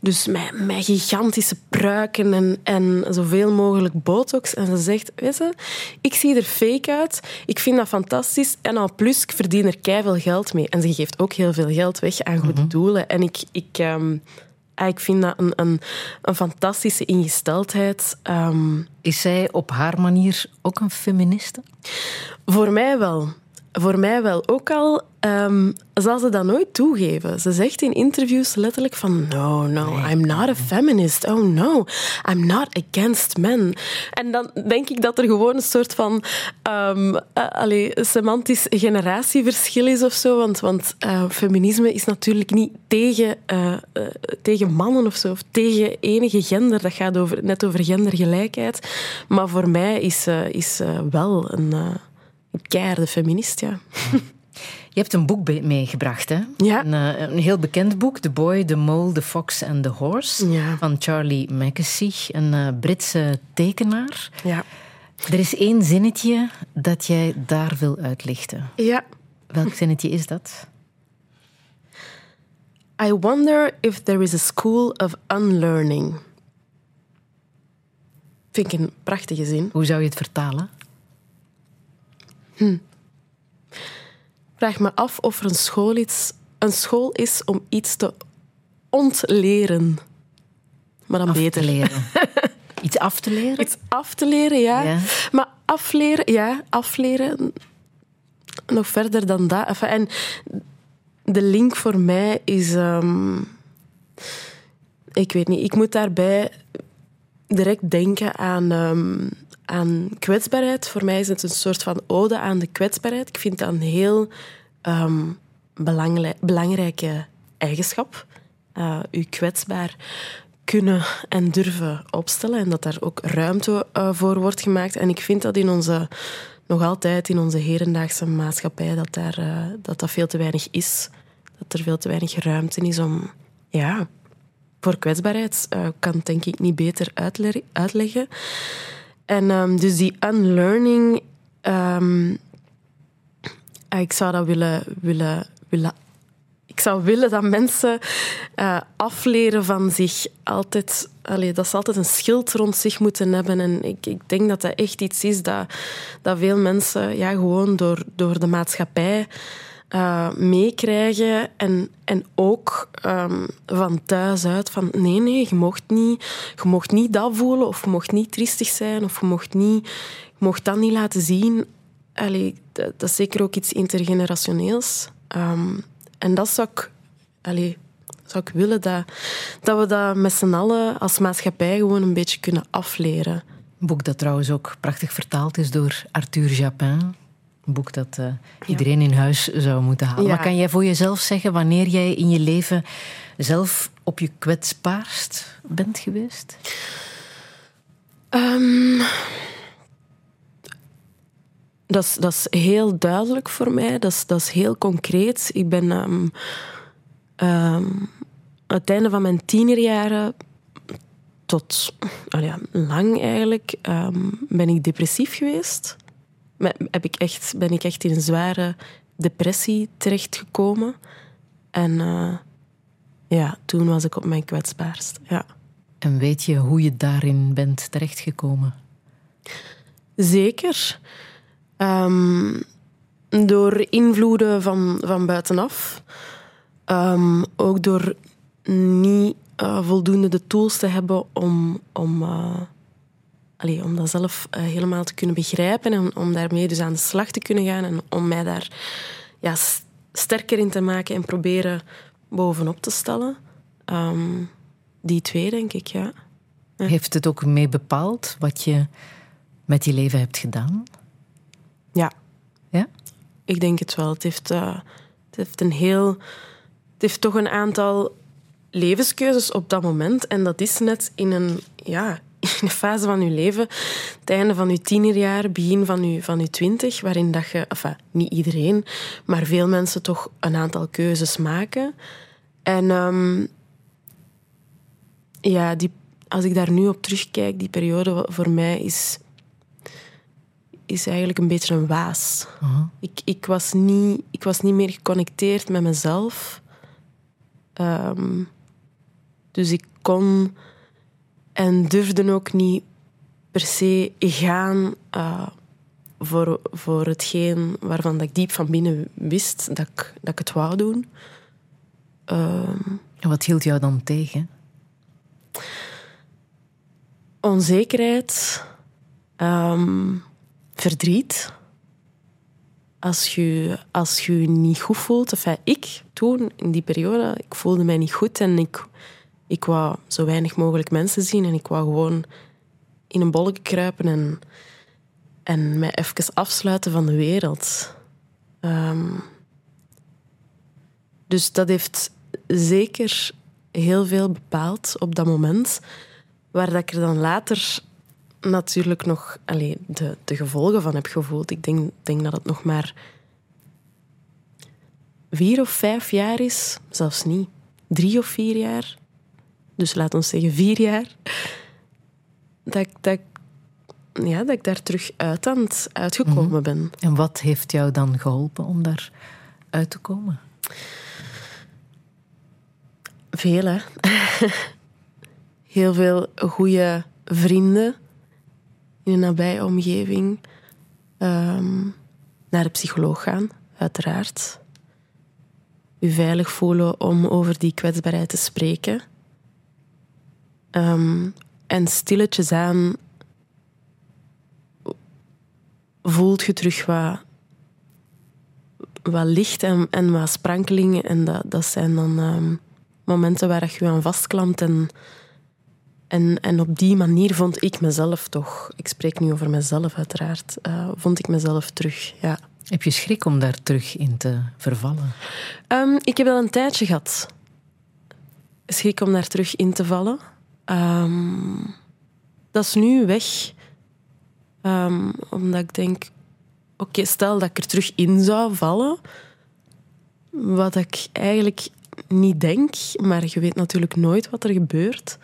S4: Dus met, met gigantische pruiken en, en zoveel mogelijk botox. En ze zegt, weet je, ik zie er fake uit. Ik vind dat fantastisch. En al plus, ik verdien er keiveel geld mee. En ze geeft ook heel veel geld weg aan goede doelen. En ik... ik ehm, ik vind dat een, een, een fantastische ingesteldheid. Ehm,
S3: Is zij op haar manier ook een feministe?
S4: voor mij wel. Voor mij wel. Ook al ehm, zal ze dat nooit toegeven. Ze zegt in interviews letterlijk van... No, no, I'm not a feminist. Oh no, I'm not against men. En dan denk ik dat er gewoon een soort van... ehm eh, allee, semantisch generatieverschil is of zo. Want, want eh, feminisme is natuurlijk niet tegen, eh, tegen mannen of zo. Of tegen enige gender. Dat gaat over, net over gendergelijkheid. Maar voor mij is, is wel een... keiharde feminist, ja.
S3: Je hebt een boek meegebracht, hè?
S4: Ja.
S3: Een, eh, een heel bekend boek, The Boy, The Mole, The Fox and The Horse,
S4: Ja.
S3: van Charlie Mackesy, een eh, Britse tekenaar.
S4: Ja.
S3: Er is één zinnetje dat jij daar wil uitlichten.
S4: Ja.
S3: Welk zinnetje is dat?
S4: I wonder if there is a school of unlearning. Vind ik een prachtige zin.
S3: Hoe zou je het vertalen?
S4: Vraag me af of er een school, iets, een school is om iets te ontleren. Maar dan
S3: Af
S4: beter.
S3: te leren. <laughs> Iets af te leren?
S4: Iets af te leren, ja.
S3: Ja.
S4: Maar afleren, ja, afleren. Nog verder dan dat. Enfin, en de link voor mij is. ehm, ik weet niet, ik moet daarbij direct denken aan, ehm, aan kwetsbaarheid. Voor mij is het een soort van ode aan de kwetsbaarheid. Ik vind dat een heel ehm, belangrij- belangrijke eigenschap. Eh u kwetsbaar kunnen en durven opstellen en dat daar ook ruimte eh, voor wordt gemaakt. En ik vind dat in onze, nog altijd in onze hedendaagse maatschappij, dat, daar, eh, dat dat veel te weinig is. Dat er veel te weinig ruimte is om, ja, voor kwetsbaarheid kan denk ik niet beter uitle- uitleggen. En ehm, dus die unlearning, ehm, ah, ik zou dat willen, willen, willen ik zou willen dat mensen eh, afleren van zich altijd... Allee, dat ze altijd een schild rond zich moeten hebben. En ik, ik denk dat dat echt iets is dat, dat veel mensen ja, gewoon door, door de maatschappij eh, meekrijgen. En, en ook ehm, van thuis uit van nee, nee, je mocht, niet, je mocht niet dat voelen of je mocht niet triestig zijn of je mocht, niet, je mocht dat niet laten zien. Allee, dat, dat is zeker ook iets intergenerationeels. Ehm, en dat zou ik, allee, zou ik willen dat, dat we dat met z'n allen als maatschappij gewoon een beetje kunnen afleren.
S3: Een boek dat trouwens ook prachtig vertaald is door Arthur Japin. Een boek dat eh, iedereen in huis zou moeten halen.
S4: Ja.
S3: Maar kan jij voor jezelf zeggen wanneer jij in je leven zelf op je kwetsbaarst bent geweest?
S4: Ehm, dat, is, dat is heel duidelijk voor mij. Dat is, dat is heel concreet. Ik ben aan het einde van mijn tienerjaren tot ah ja, lang eigenlijk ben ik depressief geweest. Heb ik echt, ben ik echt in een zware depressie terechtgekomen. En eh, ja, toen was ik op mijn kwetsbaarst. Ja.
S3: En weet je hoe je daarin bent terechtgekomen?
S4: Zeker. Ehm, door invloeden van, van buitenaf. Ehm, ook door niet eh, voldoende de tools te hebben om, om, eh, allee, om dat zelf eh, helemaal te kunnen begrijpen en om, daarmee dus aan de slag te kunnen gaan en om mij daar ja, sterker in te maken en proberen bovenop te stellen. Ehm, die twee, denk ik, ja.
S3: Heeft het ook mee bepaald wat je met je leven hebt gedaan?
S4: Ja.
S3: Ja?
S4: Ik denk het wel. Het heeft, eh, het heeft een heel... Het heeft toch een aantal levenskeuzes op dat moment. En dat is net in een, ja, <laughs> in een fase van je leven, het einde van je tienerjaar, begin van je, van je twintig, waarin dat je, enfin, niet iedereen, maar veel mensen toch een aantal keuzes maken. En ehm, ja, die, als ik daar nu op terugkijk, die periode voor mij is is eigenlijk een beetje een waas. Ik, ik, was niet, ik was niet meer geconnecteerd met mezelf. Ehm, dus ik kon en durfde ook niet per se gaan eh, voor, voor hetgeen waarvan dat ik diep van binnen wist dat ik, dat ik het wou doen.
S3: En wat hield jou dan tegen?
S4: onzekerheid, ehm, verdriet. Als je, als je je niet goed voelt, enfin, ik toen, in die periode, ik voelde mij niet goed en ik, ik wou zo weinig mogelijk mensen zien en ik wou gewoon in een bolletje kruipen en, en mij even afsluiten van de wereld. Ehm, dus dat heeft zeker heel veel bepaald op dat moment. Waar dat ik er dan later natuurlijk nog allee, de, de gevolgen van heb gevoeld. Ik denk, denk dat het nog maar vier of vijf jaar is. Zelfs niet. Drie of vier jaar. Dus laat ons zeggen vier jaar. Dat ik, dat ja, dat ik daar terug uit aan het uitgekomen ben.
S3: En wat heeft jou dan geholpen om daar uit te komen?
S4: Veel, hè. <laughs> Heel veel goede vrienden in een nabije omgeving. Ehm, naar de psycholoog gaan, uiteraard. U veilig voelen om over die kwetsbaarheid te spreken. Ehm, en stilletjes aan voelt je terug wat, wat licht en, en wat sprankelingen. En dat, dat zijn dan ehm, momenten waar je je aan vastklampt. En, en, en op die manier vond ik mezelf toch, ik spreek nu over mezelf uiteraard, eh, vond ik mezelf terug. Ja.
S3: Heb je schrik om daar terug in te vervallen?
S13: Ehm, ik heb wel een tijdje gehad. Schrik om daar terug in te vallen. Ehm, dat is nu weg. Ehm, omdat ik denk... Oké, stel dat ik er terug in zou vallen. Wat ik eigenlijk niet denk. Maar je weet natuurlijk nooit wat er gebeurt.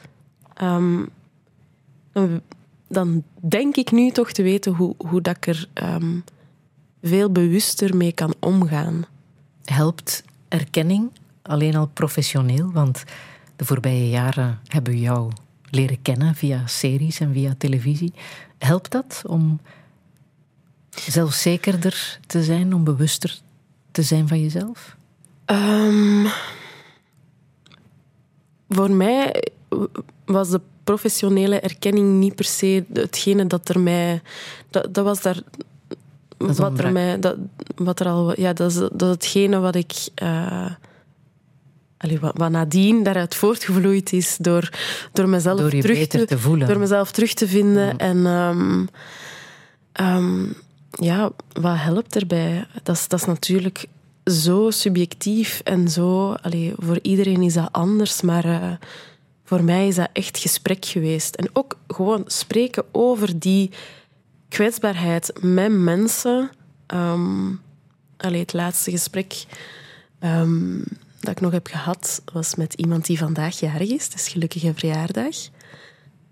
S13: Ehm, dan, denk ik nu toch te weten hoe, hoe dat ik er veel bewuster mee kan omgaan.
S3: Helpt erkenning alleen al professioneel? Want de voorbije jaren hebben we jou leren kennen via series en via televisie. Helpt dat om zelfzekerder te zijn, om bewuster te zijn van jezelf?
S13: Ehm, voor mij was de professionele erkenning niet per se hetgene dat er mij... Dat, dat was daar... wat er mij... Dat, wat er al... Ja, dat is, dat hetgene wat ik... eh, allee, wat, wat nadien daaruit voortgevloeid is door, door mezelf
S3: Door je
S13: terug
S3: beter te voelen.
S13: Door mezelf terug te vinden. En ehm, ehm, ja, wat helpt erbij? Dat is, dat is natuurlijk zo subjectief en zo... Allee, voor iedereen is dat anders, maar... eh, voor mij is dat echt gesprek geweest. En ook gewoon spreken over die kwetsbaarheid met mensen. Ehm allee, het laatste gesprek dat ik nog heb gehad was met iemand die vandaag jarig is. Het is gelukkige verjaardag.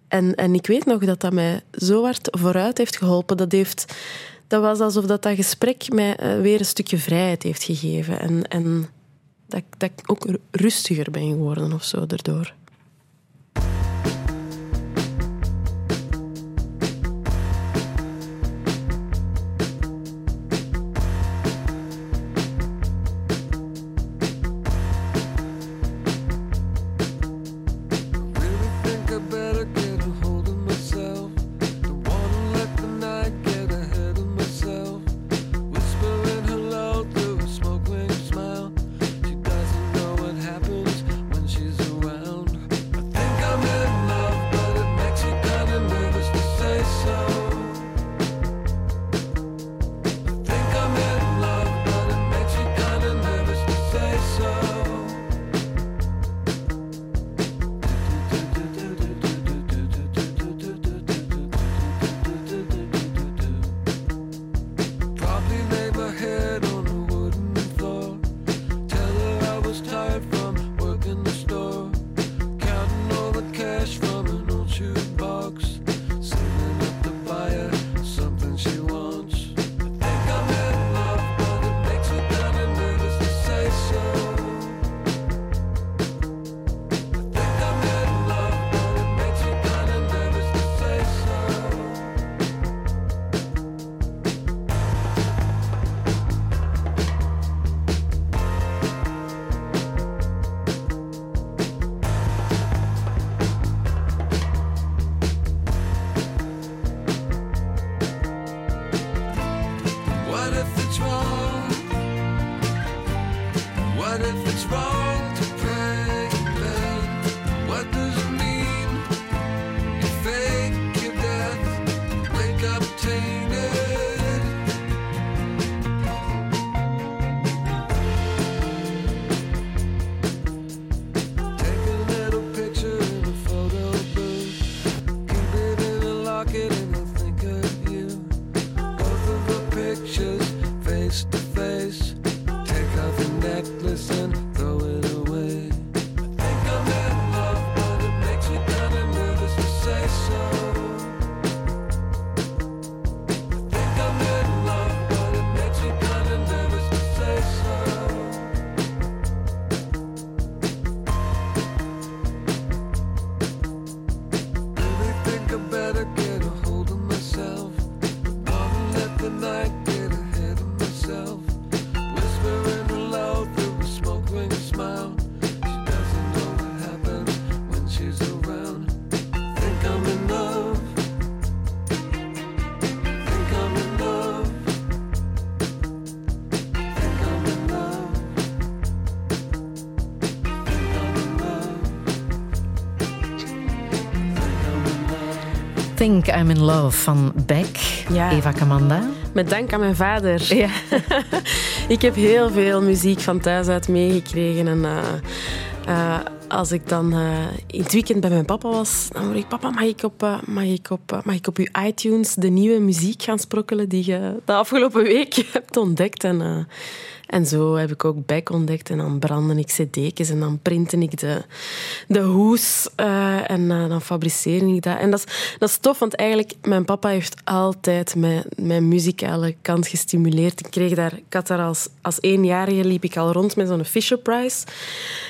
S13: En, en ik weet nog dat dat mij zo hard vooruit heeft geholpen. Dat, heeft, dat was alsof dat, dat gesprek mij eh, weer een stukje vrijheid heeft gegeven. En, en dat, dat ik ook rustiger ben geworden of zo daardoor.
S14: Think I'm in Love
S3: van Beck,
S13: Ja.
S3: Eva Kamanda.
S4: Met dank aan mijn vader. <laughs> ik heb heel veel muziek van thuis uit meegekregen. En eh, eh, als ik dan eh, in het weekend bij mijn papa was, dan hoor ik... Papa, mag ik op, mag ik op, mag ik op uw iTunes de nieuwe muziek gaan sprokkelen die je de afgelopen week <laughs> hebt ontdekt? En, en zo heb ik ook Beck ontdekt. En dan brandde ik cd'tjes en dan printte ik de, de hoes. eh, en eh, dan fabriceerde ik dat. En dat is, dat is tof, want eigenlijk... Mijn papa heeft altijd mijn, mijn muzikale kant gestimuleerd. Ik, kreeg daar, ik had daar als, als eenjarige liep ik al rond met zo'n Fisher Price.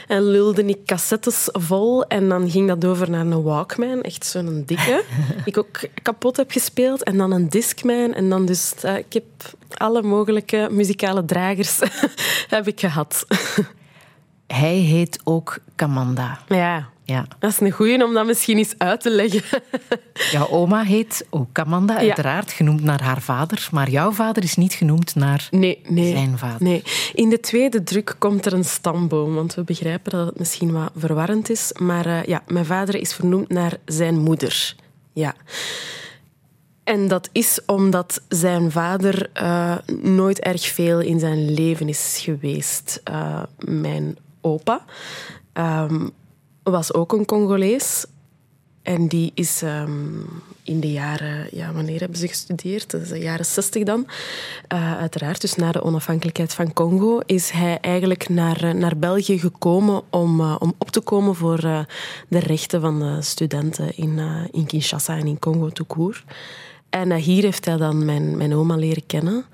S4: En lulde ik cassettes vol. En dan ging dat over naar een Walkman. Echt zo'n dikke. <laughs> die ik ook kapot heb gespeeld. En dan een Discman. En dan dus... eh, ik heb alle mogelijke muzikale dragers <laughs> heb ik gehad.
S3: Hij heet ook Kamanda.
S4: Ja.
S3: Ja.
S4: Dat is een goeie om dat misschien eens uit te leggen. <laughs>
S3: Jouw oma heet ook Kamanda,
S4: Ja.
S3: uiteraard genoemd naar haar vader. Maar jouw vader is niet genoemd naar
S4: nee, nee,
S3: zijn vader.
S4: Nee. In de tweede druk komt er een stamboom, want we begrijpen dat het misschien wat verwarrend is. Maar eh, ja, mijn vader is vernoemd naar zijn moeder. Ja. En dat is omdat zijn vader eh, nooit erg veel in zijn leven is geweest. Eh, mijn opa ehm, was ook een Congolees. En die is ehm, in de jaren... Ja, wanneer hebben ze gestudeerd? De jaren 60 dan. Eh, uiteraard, dus na de onafhankelijkheid van Congo... is hij eigenlijk naar, naar België gekomen om, om op te komen voor de rechten van de studenten in, in Kinshasa en in Congo tout. En eh, hier heeft hij dan mijn, mijn oma leren kennen.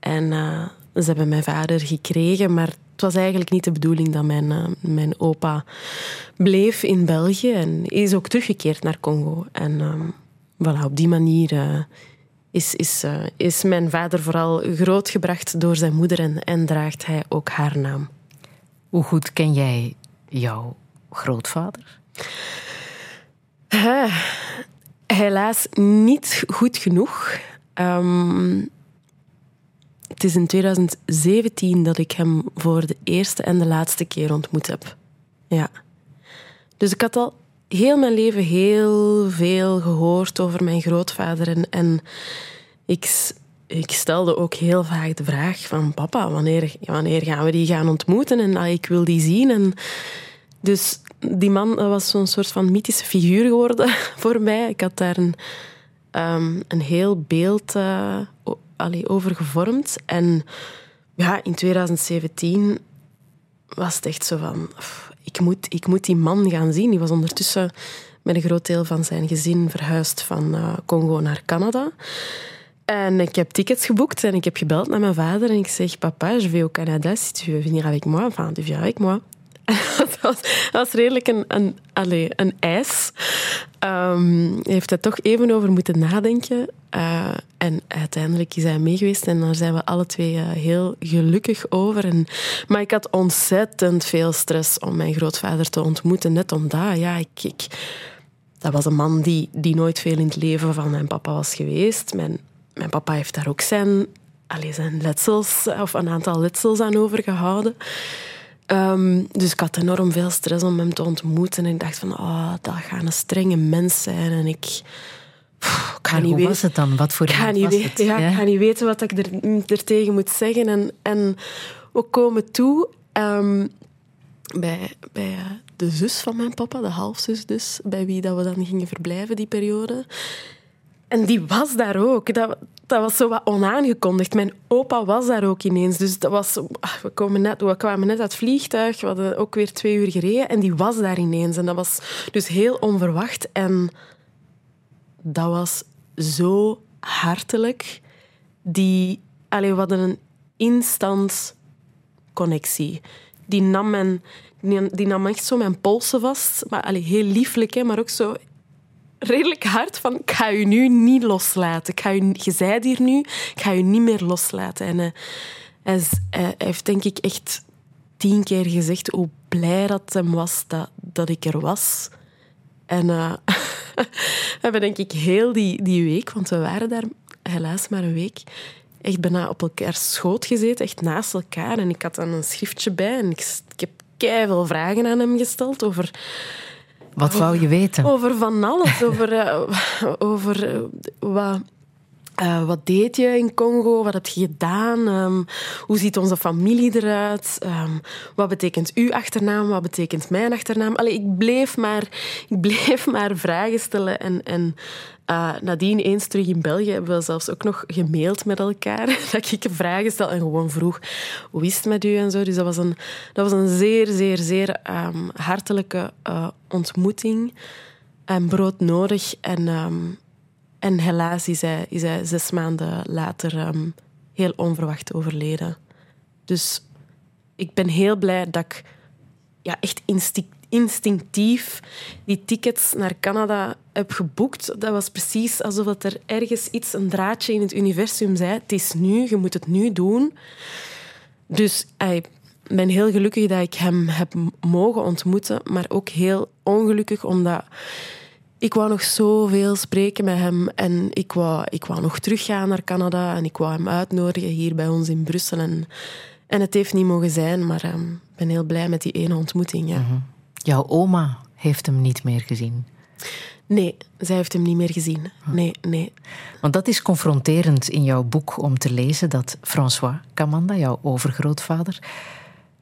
S4: En eh, ze hebben mijn vader gekregen, maar het was eigenlijk niet de bedoeling dat mijn, eh, mijn opa bleef in België. En is ook teruggekeerd naar Congo. En ehm, voilà, op die manier is, is, is mijn vader vooral grootgebracht door zijn moeder en, en draagt hij ook haar naam.
S3: Hoe goed ken jij jouw grootvader?
S4: Helaas niet goed genoeg. Ehm, het is in 2017 dat ik hem voor de eerste en de laatste keer ontmoet heb. Ja. Dus ik had al heel mijn leven heel veel gehoord over mijn grootvader. En, en ik, ik stelde ook heel vaak de vraag van papa, wanneer, wanneer gaan we die gaan ontmoeten? En ah, ik wil die zien. En dus die man was zo'n soort van mythische figuur geworden <laughs> voor mij. Ik had daar een, ehm, een heel beeld eh, over gevormd. En ja, in 2017 was het echt zo van... "Pff, Ik moet, ik moet die man gaan zien. Die was ondertussen met een groot deel van zijn gezin verhuisd van eh, Congo naar Canada. En ik heb tickets geboekt en ik heb gebeld naar mijn vader en ik zeg, papa, je vais au Canada si tu veux venir avec moi. Enfin, tu viens avec. <laughs> dat, was, was redelijk een, een, allez, een. Ehm, hij heeft er toch even over moeten nadenken. Eh, en uiteindelijk is hij meegeweest en daar zijn we alle twee eh, heel gelukkig over. En, maar ik had ontzettend veel stress om mijn grootvader te ontmoeten. Net omdat, ja, ik, ik, dat was een man die, die nooit veel in het leven van mijn papa was geweest. Mijn, mijn papa heeft daar ook zijn, allez, zijn letsels, of een aantal letsels aan overgehouden. Ehm, dus ik had enorm veel stress om hem te ontmoeten. En ik dacht van, oh, dat gaat een strenge mens zijn. En ik, pff, ik ga niet
S3: hoe
S4: weten...
S3: was het dan? Wat voor
S4: Ik ga, niet
S3: was het?
S4: ja,
S3: Ja?
S4: ik ga niet weten wat ik er, er tegen moet zeggen. En, en we komen toe ehm, bij, bij eh, de zus van mijn papa, de halfzus dus, bij wie dat we dan gingen verblijven die periode. En die was daar ook. Dat, dat was zo wat onaangekondigd. Mijn opa was daar ook ineens. Dus dat was, ah, we, komen net, we kwamen net uit het vliegtuig. We hadden ook weer twee uur gereden. En die was daar ineens. En dat was dus heel onverwacht. En dat was zo hartelijk. Die, allee, we hadden een instant connectie. Die nam, mijn, die, nam echt zo mijn polsen vast. Maar, allee, heel lieflijk, hè, maar ook zo redelijk hard van ik ga je nu niet loslaten. Ga je, je zijt hier nu, ik ga je niet meer loslaten. En eh, hij, is- hij- heeft denk ik echt tien keer gezegd hoe blij dat hem was dat, dat ik er was. En eh, <laughs> we hebben denk ik heel die, die week, want we waren daar helaas maar een week, echt bijna op elkaar schoot gezeten, echt naast elkaar. En ik had dan een schriftje bij en ik, ik heb veel vragen aan hem gesteld over
S3: Wat wou je weten?
S4: over van alles. Over, eh, over eh, wat, Eh, wat deed je in Congo? Wat heb je gedaan? Ehm, hoe ziet onze familie eruit? Ehm, wat betekent uw achternaam? Wat betekent mijn achternaam? Allee, ik, bleef maar, <laughs> ik bleef maar vragen stellen. En, en eh, nadien, eens terug in België, hebben we zelfs ook nog gemaild met elkaar. <laughs> Dat ik vragen stel en gewoon vroeg hoe is het met u en zo. Dus dat was een, dat was een zeer, zeer, zeer ehm, hartelijke eh, ontmoeting. En broodnodig. En, en helaas is hij, is hij zes maanden later ehm, heel onverwacht overleden. Dus ik ben heel blij dat ik ja, echt instinct, instinctief die tickets naar Canada heb geboekt. Dat was precies alsof er ergens iets, een draadje in het universum zei. Het is nu, je moet het nu doen. Dus ik ben heel gelukkig dat ik hem heb mogen ontmoeten, maar ook heel ongelukkig omdat ik wou nog zoveel spreken met hem en ik wou, ik wou nog teruggaan naar Canada en ik wou hem uitnodigen hier bij ons in Brussel. En, en het heeft niet mogen zijn, maar ehm, ik ben heel blij met die ene ontmoeting. Ja.
S3: Jouw oma heeft hem niet meer gezien.
S4: Nee, zij heeft hem niet meer gezien. Nee, nee.
S3: Want dat is confronterend in jouw boek om te lezen dat François Camanda, jouw overgrootvader,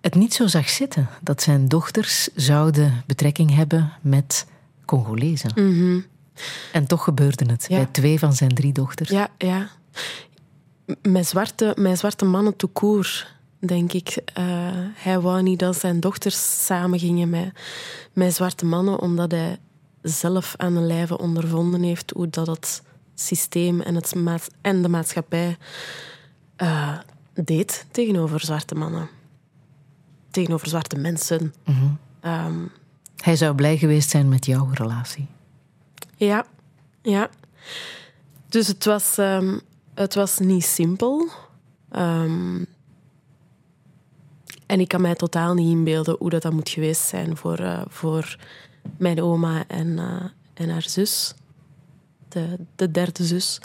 S3: het niet zo zag zitten dat zijn dochters zouden betrekking hebben met Congolezen.
S4: Mhm.
S3: En toch gebeurde het
S4: Ja.
S3: bij twee van zijn drie dochters.
S4: Ja, ja. M- Met zwarte, met zwarte mannen tout court, denk ik. Eh, hij wou niet dat zijn dochters samen gingen met, met zwarte mannen, omdat hij zelf aan de lijve ondervonden heeft hoe dat het systeem en, het en de maatschappij eh, deed tegenover zwarte mannen. Tegenover zwarte mensen. Ehm,
S3: Hij zou blij geweest zijn met jouw relatie.
S4: Ja, ja. Dus het was, ehm, het was niet simpel. Ehm, en ik kan mij totaal niet inbeelden hoe dat, dat moet geweest zijn voor, eh, voor mijn oma en, eh, en haar zus. De, de derde zus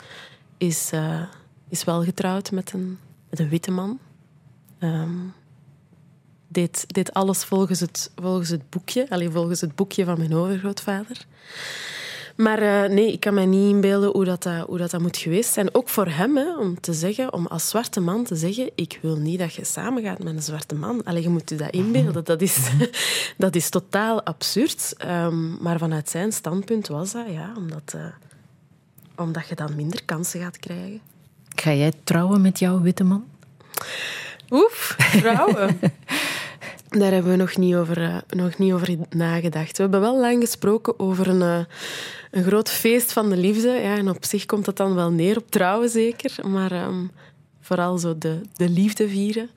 S4: is, eh, is wel getrouwd met een, met een witte man. Ehm, deed, deed alles volgens het, volgens het boekje. Alleen volgens het boekje van mijn overgrootvader. Maar eh, nee, ik kan mij niet inbeelden hoe dat, dat- hoe dat, dat moet geweest zijn. Ook voor hem, hè, om te zeggen, om als zwarte man te zeggen: Ik wil niet dat je samengaat met een zwarte man. Allee, je moet je dat inbeelden. Dat is, <laughs> dat is totaal absurd. Ehm, maar vanuit zijn standpunt was dat, ja, omdat, eh, omdat je dan minder kansen gaat krijgen.
S3: Ga jij trouwen met jouw witte man?
S4: Oef, vrouwen. <laughs> Daar hebben we nog niet, over, eh, nog niet over nagedacht. We hebben wel lang gesproken over een, eh, een groot feest van de liefde. Ja, en op zich komt dat dan wel neer op trouwen, zeker. Maar ehm, vooral zo de, de liefde vieren.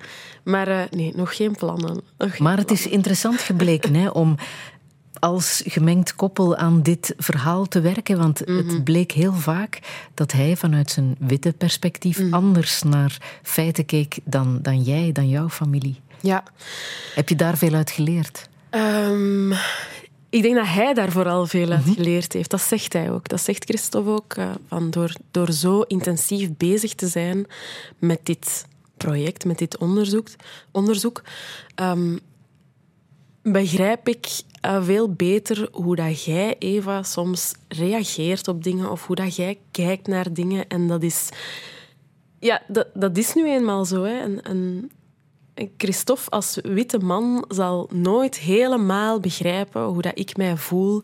S4: Maar eh, nee, nog geen plannen. Nog geen
S3: Maar het is interessant gebleken hè, om als gemengd koppel aan dit verhaal te werken. Want
S4: Mhm.
S3: het bleek heel vaak dat hij vanuit zijn witte perspectief
S4: Mhm.
S3: anders naar feiten keek dan, dan jij, dan jouw familie.
S4: Ja.
S3: Heb je daar veel uit geleerd?
S4: Ehm, ik denk dat hij daar vooral veel uit geleerd heeft. Dat zegt hij ook. Dat zegt Christophe ook. eh, van door, door zo intensief bezig te zijn met dit project, met dit onderzoek, onderzoek ehm, begrijp ik eh, veel beter hoe dat jij, Eva, soms reageert op dingen of hoe dat jij kijkt naar dingen. En dat is... Ja, dat, dat is nu eenmaal zo. Hè. En, en Christophe als witte man zal nooit helemaal begrijpen hoe dat ik mij voel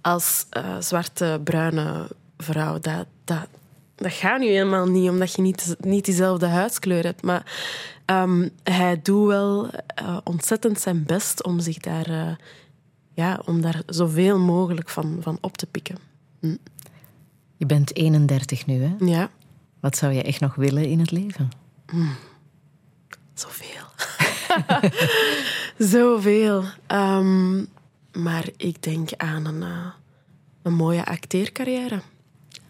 S4: als eh, zwarte, bruine vrouw. Dat, dat, dat gaat nu helemaal niet, omdat je niet, niet diezelfde huidskleur hebt. Maar ehm, hij doet wel eh, ontzettend zijn best om zich daar, eh, ja, om daar zoveel mogelijk van, van op te pikken. Hm.
S3: Je bent 31 nu, hè?
S4: Ja.
S3: Wat zou je echt nog willen in het leven?
S4: Zoveel. <laughs> Zoveel. Ehm, maar ik denk aan een, eh, een mooie acteercarrière.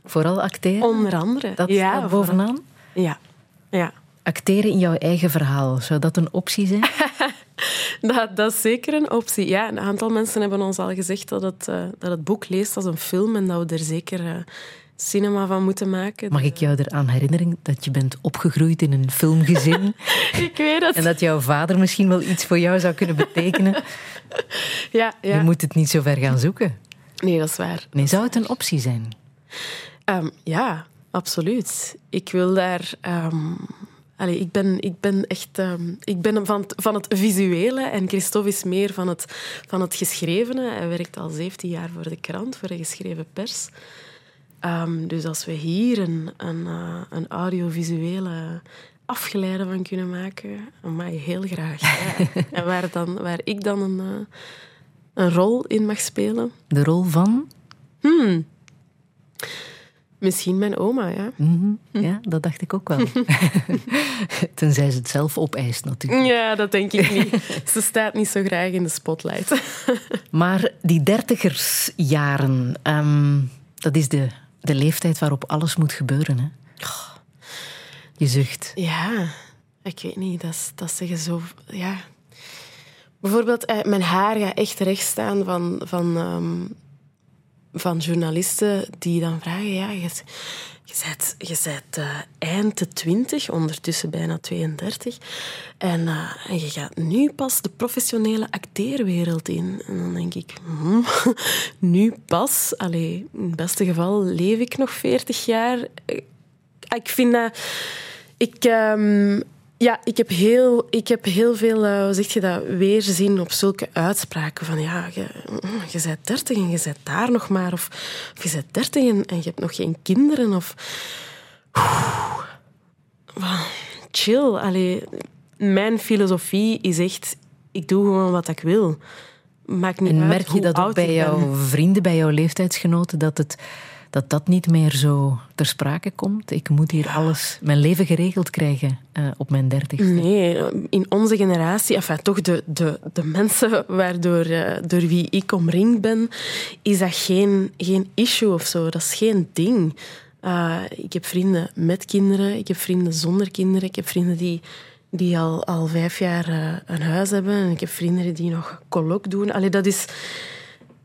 S3: Vooral acteren?
S4: Onder andere.
S3: Dat
S4: ja,
S3: staat bovenaan?
S4: vooral. Ja. ja.
S3: Acteren in jouw eigen verhaal, zou dat een optie zijn? <laughs>
S4: Dat, dat is zeker een optie. Ja, een aantal mensen hebben ons al gezegd dat het, eh, dat het boek leest als een film en dat we er zeker eh, cinema van moeten maken.
S3: Mag ik jou eraan herinneren dat je bent opgegroeid in een filmgezin? <laughs>
S4: ik weet het.
S3: En dat jouw vader misschien wel iets voor jou zou kunnen betekenen? <laughs>
S4: Ja, ja.
S3: Je moet het niet zo ver gaan zoeken.
S4: Nee, dat is waar.
S3: Nee, zou het een optie zijn?
S4: Ehm, ja, absoluut. Ik wil daar. allee, ik, ben, ik ben echt ehm, ik ben van, het, van het visuele en Christophe is meer van het, van het geschrevene. Hij werkt al 17 jaar voor de krant, voor de geschreven pers. Ehm, dus als we hier een, een, eh, een audiovisuele afgeleide van kunnen maken, maar heel graag. Ja. <laughs> en waar, dan, waar ik dan een, eh, een rol in mag spelen.
S3: De rol van?
S4: Hmm. Misschien mijn oma, ja.
S3: Mhm, Ja, dat dacht ik ook wel. <laughs> <laughs> Tenzij ze het zelf opeist natuurlijk.
S4: Ja, dat denk ik niet. Ze staat niet zo graag in de spotlight.
S3: Maar die dertigersjaren, ehm, dat is de, de leeftijd waarop alles moet gebeuren. Hè? Je zucht.
S4: Ja, ik weet niet. Dat, dat zeggen zo... Ja. Bijvoorbeeld, eh, mijn haar gaat echt recht staan van, van, ehm, van journalisten die dan vragen... Ja, je, je bent, je bent eh, eind de twintig, ondertussen bijna 32. En, eh, en je gaat nu pas de professionele acteerwereld in. En dan denk ik, hm, <laughs> nu pas? Allee, in het beste geval leef ik nog 40 jaar. Ik vind dat... Ik, ehm, ja, ik heb heel, ik heb heel veel, eh, hoe zeg je dat, weerzin op zulke uitspraken van ja, je, je bent dertig en je bent daar nog maar. Of, of je bent dertig en, en je hebt nog geen kinderen. Of... Oeh. Chill. Allee, mijn filosofie is echt, ik doe gewoon wat ik wil. Maakt niet
S3: En
S4: uit
S3: merk je dat ook bij
S4: ben.
S3: jouw vrienden, bij jouw leeftijdsgenoten, dat, het, dat dat niet meer zo ter sprake komt? Ik moet hier alles, mijn leven geregeld krijgen eh, op mijn dertigste.
S4: Nee, in onze generatie, enfin, toch de, de, de mensen waardoor, eh, door wie ik omringd ben, is dat geen, geen issue of zo. Dat is geen ding. Eh, ik heb vrienden met kinderen, ik heb vrienden zonder kinderen, ik heb vrienden die, die al, al vijf jaar een huis hebben en ik heb vrienden die nog colloq doen. Allee, dat, is,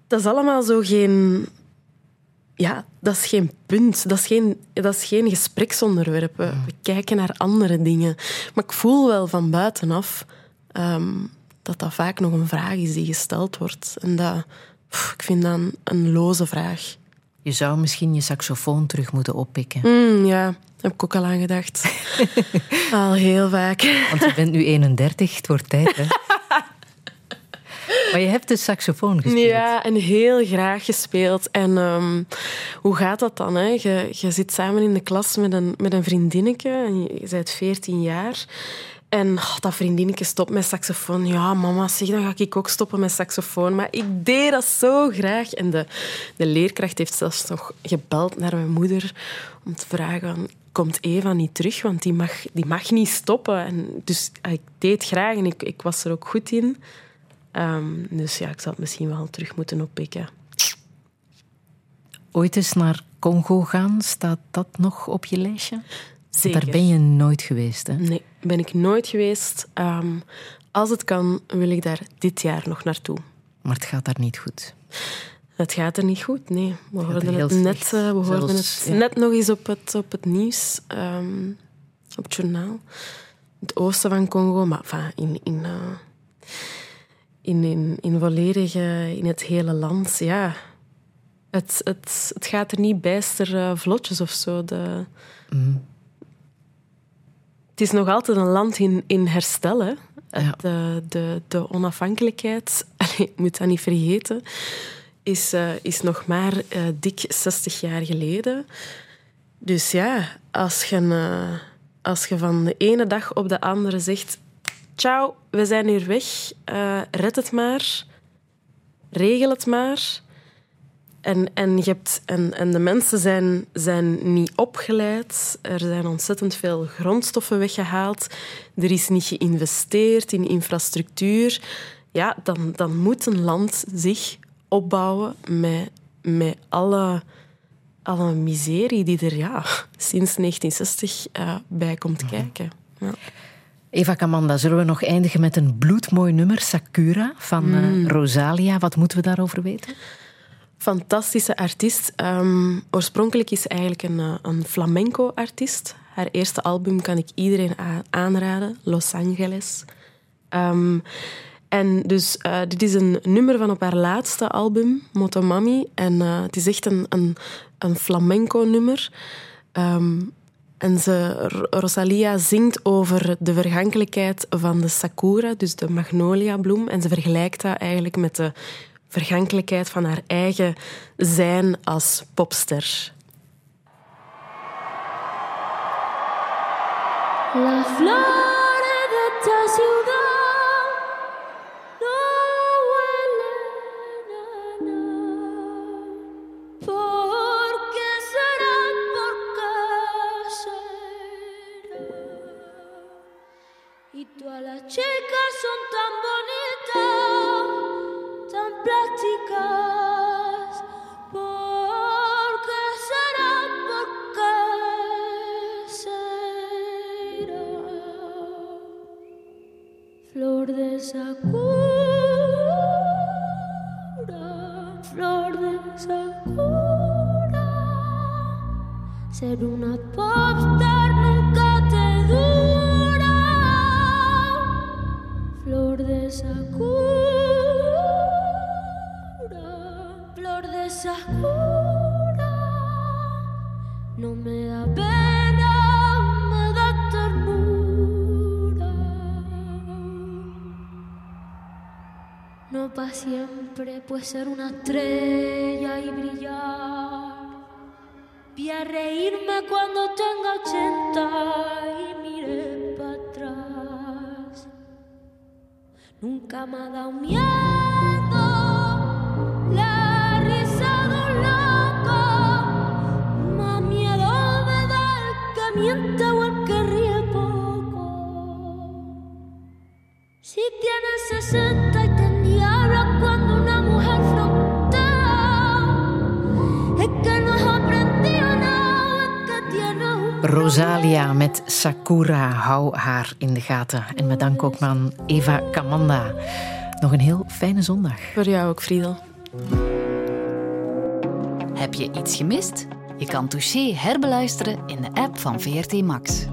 S4: dat is allemaal zo geen... Ja, dat is geen punt. Dat is geen, dat is geen gespreksonderwerp. We, we kijken naar andere dingen. Maar ik voel wel van buitenaf ehm, dat dat vaak nog een vraag is die gesteld wordt. En dat, pff, ik vind dat een, een loze vraag.
S3: Je zou misschien je saxofoon terug moeten oppikken.
S4: Mm, ja, daar heb ik ook al aan gedacht. <laughs> al heel vaak.
S3: Want je bent nu 31, het wordt tijd, hè? <laughs> Maar je hebt de saxofoon gespeeld.
S4: Ja, en heel graag gespeeld. En ehm, hoe gaat dat dan? Hè? Je, je zit samen in de klas met een, met een vriendinnetje en je, je bent 14 jaar. En oh, dat vriendinnetje stopt met saxofoon. Ja, mama, zeg, dan ga ik ook stoppen met saxofoon. Maar ik deed dat zo graag. En de, de leerkracht heeft zelfs nog gebeld naar mijn moeder om te vragen... Komt Eva niet terug? Want die mag, die mag niet stoppen. En dus ah, ik deed graag en ik, ik was er ook goed in. Ehm, dus ja, ik zal het misschien wel terug moeten oppikken.
S3: Ooit eens naar Congo gaan, staat dat nog op je lijstje?
S4: Zeker.
S3: Daar ben je nooit geweest, hè?
S4: Nee, ben ik nooit geweest. Ehm, als het kan, wil ik daar dit jaar nog naartoe.
S3: Maar het gaat daar niet goed.
S4: Het gaat er niet goed, nee. We
S3: gaat
S4: hoorden het, net, eh, we hoorden
S3: Zelfs,
S4: het
S3: ja.
S4: net nog eens op het, op het nieuws, ehm, op het journaal. Het oosten van Congo, maar enfin, in, in, eh, in, in, in volledig eh, in het hele land, ja. Het, het, het gaat er niet bijster eh, vlotjes of zo. De,
S3: Mm.
S4: Het is nog altijd een land in, in herstel. Hè? De, de, de onafhankelijkheid, <laughs> ik moet dat niet vergeten, is, eh, is nog maar eh, dik 60 jaar geleden. Dus ja, als je, eh, als je van de ene dag op de andere zegt... Ciao, we zijn hier weg. eh, red het maar. Regel het maar. En, en, je hebt, en, en de mensen zijn, zijn niet opgeleid. Er zijn ontzettend veel grondstoffen weggehaald. Er is niet geïnvesteerd in infrastructuur. Ja, dan, dan moet een land zich opbouwen met, met alle, alle miserie die er ja, sinds 1960 eh, bij komt kijken. Ja.
S3: Eva Kamanda, zullen we nog eindigen met een bloedmooi nummer, Sakura, van eh,
S4: Mm.
S3: Rosalia. Wat moeten we daarover weten?
S4: Fantastische artiest. Ehm, oorspronkelijk is ze eigenlijk een, eh, een flamenco-artiest. Haar eerste album kan ik iedereen aanraden, Los Angeles. Ehm, en dus eh, dit is een nummer van op haar laatste album, Motomami. En het is echt een, een, een flamenco-nummer. Ehm, en ze, Rosalia zingt over de vergankelijkheid van de sakura, dus de magnoliabloem. En ze vergelijkt dat eigenlijk met de vergankelijkheid van haar eigen zijn als popster.
S15: Las flores de las chicas son tan bonitas, tan plásticas. ¿Por qué será? ¿Por qué será? Flor de sakura, flor de sakura. Ser una popstar sakura, flor de sakura. No me da pena, me da ternura. No para siempre, pues ser una estrella y brillar. Vi a reírme cuando tenga ochenta y Nunca me ha dado miedo la risa de un loco. Más miedo me da el que miente o el que ríe poco. Si tienes 60 y te endiablas cuando una
S3: Rosalia met Sakura, hou haar in de gaten. En met dank ook aan Eva Kamanda. Nog een heel fijne zondag.
S4: Voor jou ook, Friedel.
S1: Heb je iets gemist? Je kan Touché herbeluisteren in de app van VRT Max.